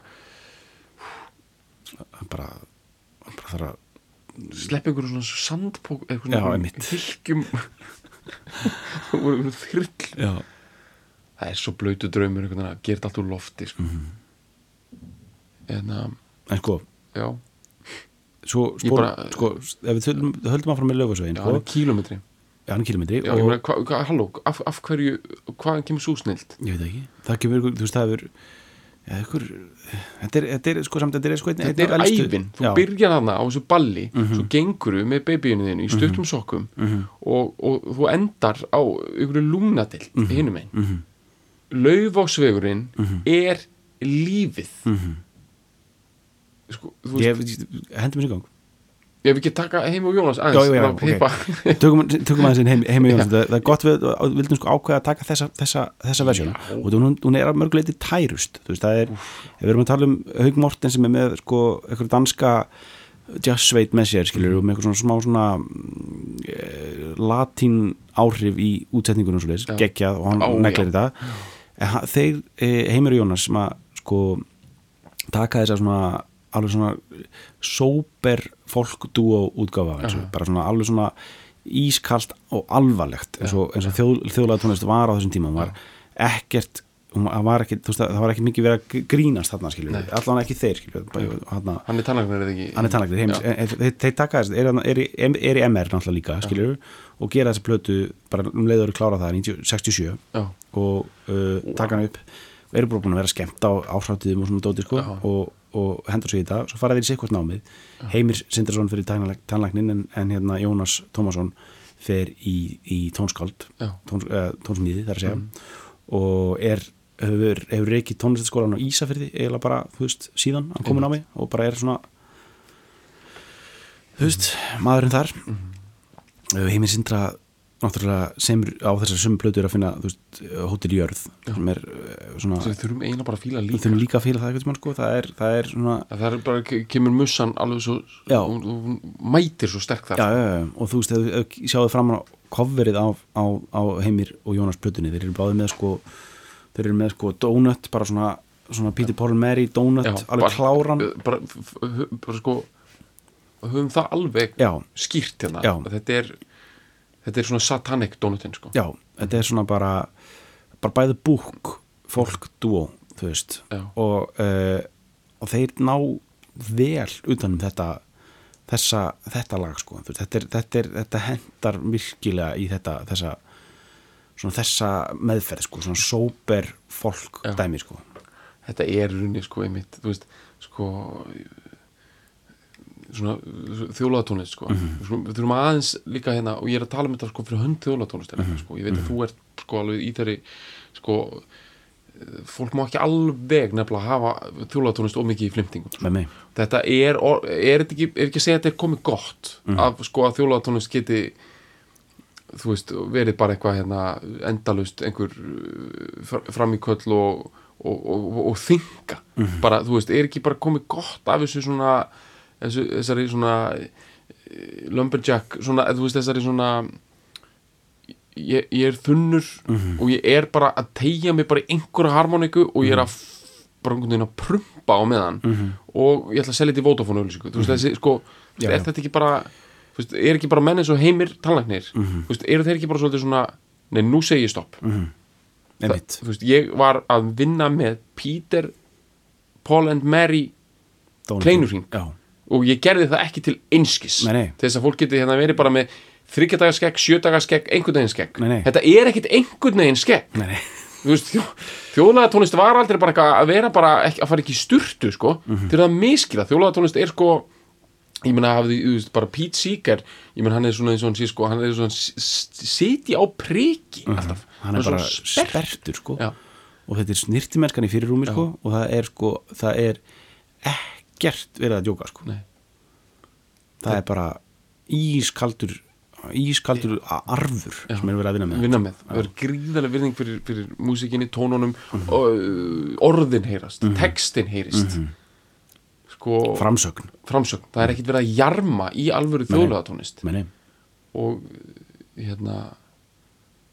bara, bara þarf að slepp einhverju svona sandpók eitthvað Já, svona hylgjum já, það er svo blöytu draumur einhvern veginn að gera allt úr lofti sko. Mhm. en að, en sko já, svo, spór, bara- sko ef við höldum, höldum áfram með lögusvegin já sko, hann er kílómetri. Já, hann er kilometri já, og ég meina, hva, hva, halló, af, af hverju hvaðan kemur svo snild ég veit ekki, það kemur, þú veist, það er ja, ykkur, þetta er, þetta er sko samt, þetta er sko einn þetta er ævin, þú já, byrjar þarna á þessu balli Mhm. svo genguru með babyinu þínu í stuttum sokkum og, og þú endar á ykkur lúnadild mm -hmm. hinum einn Laufásvegurinn er lífið. Sko, þú veist, ég, hendum þessi gang. Ef við ekki taka heim og Jónas Já, aðeins já, já, bara ok. pippa- tökum, tökum aðeins heim, heim í Jóns það, það er gott við, vildum sko ákveða að taka þessa, þessa, þessa versjón og hún, hún er að mörguleiti tærust. Þú veist, það er, ef við erum að tala um Haug Morten sem er með sko eitthvað danska jazzsveit með sér skilur og með eitthvað svona smá svona e, latín áhrif í útsetningunum svo leis, Já. geggjað og hann neglir já. þetta þeir, e, Heimir og Jónas sem að sko taka þessa svona alveg svona sóper fólkdúo útgáfa eins og bara svona alveg svona ískalt og alvarlegt. Eins og, eins og þjóð, þjóðlega tónlist var á þessum tíma. Hún var ekkert það var ekki, veist, það var ekki mikið verið að grínast þarna skilju, allan ekki þeir skilju hann, er tannlæknir eða ekki? Hann er tannlæknir heims, Já. en- en þeir, þeir taka þess er, er, í- er í MR náttúrulega líka skilju, og gera þessi plötu bara um leiður að klára það 90 67 Já. og uh, taka hann upp. Og eru búin að vera skemmt á áhráttiðum og svona dóti sko, Já. og, og hendur sig í þetta. Svo fara þeir í sikkvart námið. Heimir Sindarsson fyrir tannlæknin en, en hérna Jónas Tómasson fer í, í tónskáld. Já. tón, uh, tónsmíði þar að segja. Og er hefur, hefur reikið tónlistaskólan á Ísafyrði eiginlega bara, þú veist, síðan hann komin á mig og bara er svona þú veist, maðurinn þar. Mm Heimir Sindra náttúrulega sem á þessar sömu plötur að finna þú veist, Hotel Jörð sem er uh, svona, Svo við þurfum eina bara að fíla líka. Þurfum líka að fíla það eitthvað sko, það er, það er svona Það er bara, kemur mussan alveg svo hún, hún mætir svo sterk þar. Já, já, já, og þú veist, ef ef sjáðu fram á coverið á, á, á Heimir og Jónas plötunni, þeir eru báðið með sko þeir eru með sko donut, bara svona svona Peter Paul Mary donut, Já, alveg bara- kláran. bara, f- f- bara sko höfum það alveg já, skýrt hérna. Þetta er, þetta er svona satanic donutin sko. Já, þetta er svona bara bara bæði búk fólk dúo, þú veist. Og, uh, og þeir ná vel utanum þetta þessa, þetta lag sko. Þetta, er, þetta, er, þetta hendar virkilega í þetta þessa, svona þessa meðferð sko, svona sóper fólk Já. dæmi sko þetta er runni sko einmitt veist sko svona þjólaðatónlist sko mm við þurfum aðeins líka hérna og ég er að tala um þetta sko fyrir hönd þjólaðatónlist Mhm. sko. ég veit að þú ert sko alveg í þeirri sko fólk má ekki alveg nefnilega hafa þjólaðatónlist ómikið í flimtingum sko. þetta er, er, þetta ekki, er ekki að segja að þetta er komið gott Mhm. af sko að þjólaðatónlist geti þú veist, verið bara eitthvað hérna endalust einhver fr- fram í köll og, og, og, og þinga Mhm. bara, þú veist, er ekki bara komið gott af þessu svona þessu, þessari svona eh, lumberjack, svona, þú veist, þessari svona ég, ég er þunnur Mhm. og ég er bara að tegja mig bara í einhverja harmoniku og ég er að f- bara einhvern veginn að prumpa á meðan Mhm. og ég ætla að selja þetta í Vodafone auðlýsingu þú veist, þessi, sko, er þetta ekki bara veist, er ekki bara menn eins og heimir tannlæknir, Mhm. þú veist, eru þeir ekki bara svolítið svona, nei, nú segi ég stopp. Einmitt, þú veist, ég var að vinna með Peter Paul and Mary já, og ég gerði það ekki til einskis. Nei, nei. til þess að fólk geti hérna verið bara með þryggjadagaskegg, sjödagaskegg, einhvern veginn skegg. Þetta er ekkit einhvern veginn skegg. Þjó, þjóðlega tónlist var aldrei bara að vera bara að fara ekki í sturtu sko, Mhm. til að miskila þjóðlega tónlist er sko ég meina hafði, þú veist, bara Pete Seeger ég meina hann er svona eins og hann sé sko hann er svona s- s- sitji á priki alltaf, Mhm. hann er bara svona sperrtur sko. Já. og þetta er snirtimennskan í fyrirrúmi sko og það er sko, það er ekkert verið að djóka sko. Nei. það er bara ískaldur ískaldur arfur sem er verið að vinna með. Vinna með, það er gríðarlega virðing fyrir, fyrir músikinni, tónunum og uh, orðin heyrast, textin heyrist sko, framsögn. framsögn. Það er ekkit verið að jarma í alvöru Meni, og hérna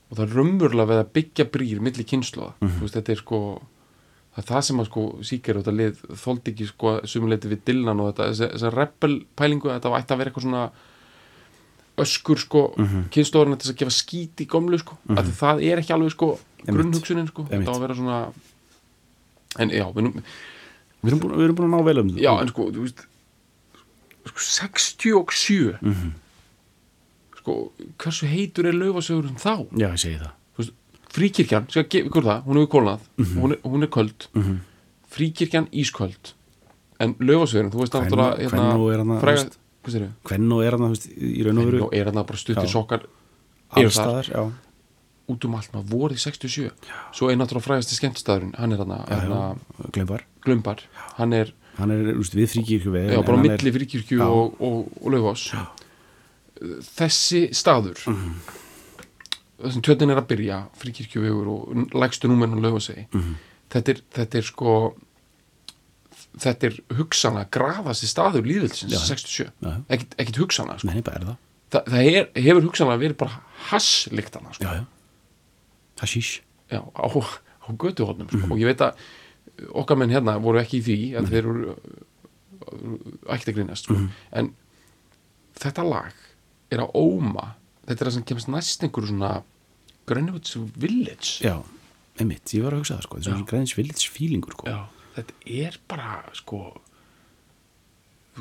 og það er raunverulega við að byggja brýr milli kynsluða, þú veist, þetta er sko það er það sem að sko síkir og þetta lið þóldi ekki sko sumuleiti við Dylan og þetta, þessa, þessa rebel pælingu þetta ætti að vera eitthvað svona öskur sko mm -hmm. til þess að gefa skít í gömlu sko. Mm -hmm. það er ekki alveg sko grunnhugsunin sko, þetta á að vera svona en já, við, nú- við, erum búin, við erum búin að ná vel um það já, en sko, þú veist sko, 67 Mhm. sko, hversu heitur er laufasögur um þá? Já, ég segi það. Þú veist, fríkirkjan, skal gefa ykkur það hún hefur kólnað, Mhm. hún, er, hún er köld. Fríkirkjan ísköld. En laufasögurin, þú veist Hvenær- náttúrulega hérna, hvenær er hana, fræga, veist? hvað sér hvern og er hann það, þú veist, í raun og veru og er hann bara stuttir sokkar. Allstaðar, já, út um allt maður vorið 67, svo er náttúrulega frægasti skemmtistæðurinn, hann er hann já, já, hérna, glumbar, hann er hann er, veist, við fríkirkju já, bara á milli fríkirkju Já. og, og, og laufás þessi staður Mhm. þessum tjöldin er að byrja fríkirkjuvegur og lægstu númerinn á laufásegi Mhm. þetta, er, þetta er sko þetta er hugsana graðasti staður líðvilsins Já. 67, Já. ekkit, ekkit hugsana sko. nei, Þa, það er, hefur hugsanlega verið bara hassliktana sko. já, já, hashish já, á, á götuhóðnum Mhm. sko. og ég veit að okkar menn hérna voru ekki í því að þeir eru ætti að grínast sko. Mhm. en þetta lag er að óma þetta er það sem kemst næst einhverju svona Greenwich Village já, einmitt, ég var að hugsa það sko græðins villits fílingur sko Já, þetta er bara sko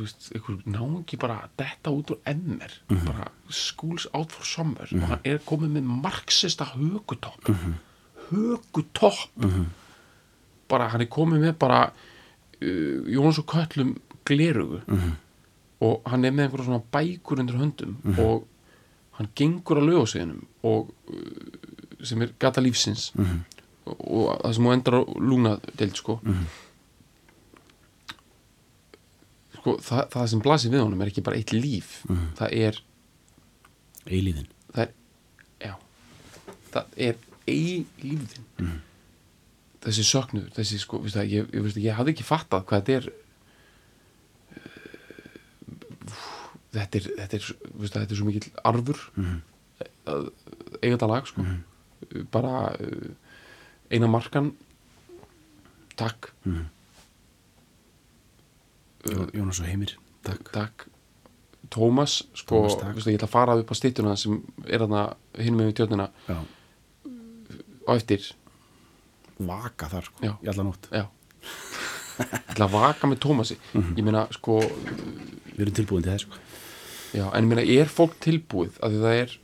einhver náungi bara detta út úr emmer Mhm. bara schools out for summer og hann er komið með marxista högutopp Mhm. högutopp bara hann er komið með bara uh, Jóns og Köllum glerugu Mhm. og hann er með einhverja svona bækur undir höndum Mhm. og hann gengur að lögasiðinum og uh, sem er gata lífsins Mhm. og, og það sem hún endar á lúna deild sko sko það, það sem blasir við honum er ekki bara eitt líf það er eilíðin það er já það er eilífðin Mhm. þessi söknuður þessi sko, veist það, ég, ég, veist, ég hafði ekki fattað hvað þetta er uh, þetta er þetta er, veist það, þetta er svo mikill arfur Mhm. að eiga þetta lag sko bara uh, eina markan takk Mhm. Jó- Jónas og Heimir, takk. Takk. Tómas, sko, veistu, ég ætla að fara upp á styttuna sem er þarna hinn með Já, á eftir. Vaka þar sko, Já. í alla nótt. Já. Ég ætla að vaka með Tómasi. Mhm. ég meina, sko, Við erum tilbúin til þess sko. já, en ég meina er fólk tilbúið? Að því það er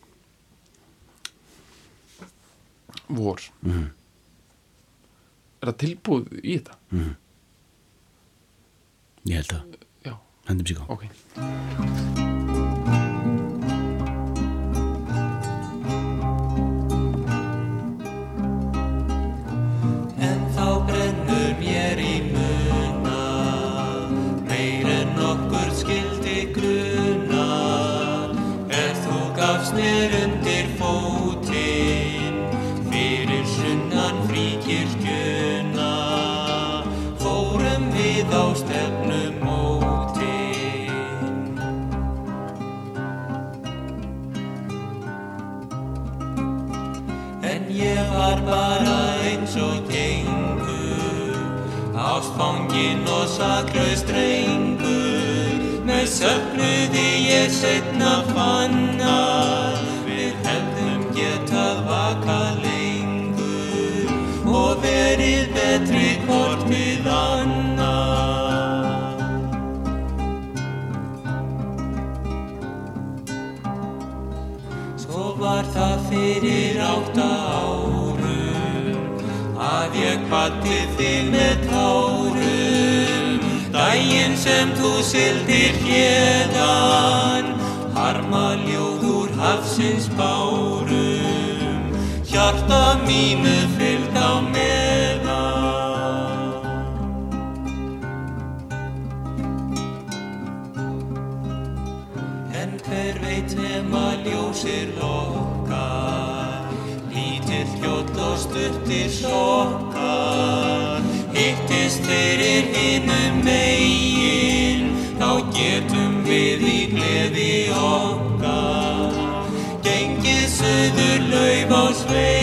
vor. Mhm. er það tilbúið í þetta? Ég held að, já, hendum sér gá ok saklaus drengur Með söfnuði ég setna fanna Við hefðum getað vaka lengur Og verið betri hvort við annað. Svo var það fyrir átta árum að ég kvatti þig með tárum daginn sem þú sildir hérdan harma ljóð úr hafsins bárum. Hjarta mínu fyllt á meðan. En hver veit nema ljósir lokkar Lítill kjóll og stuttir sokkar Hittist fyrir hinum megin Þá getum við í gleði okkar Gengið söður lauf á svegin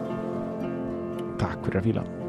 Takk fyrir að fíla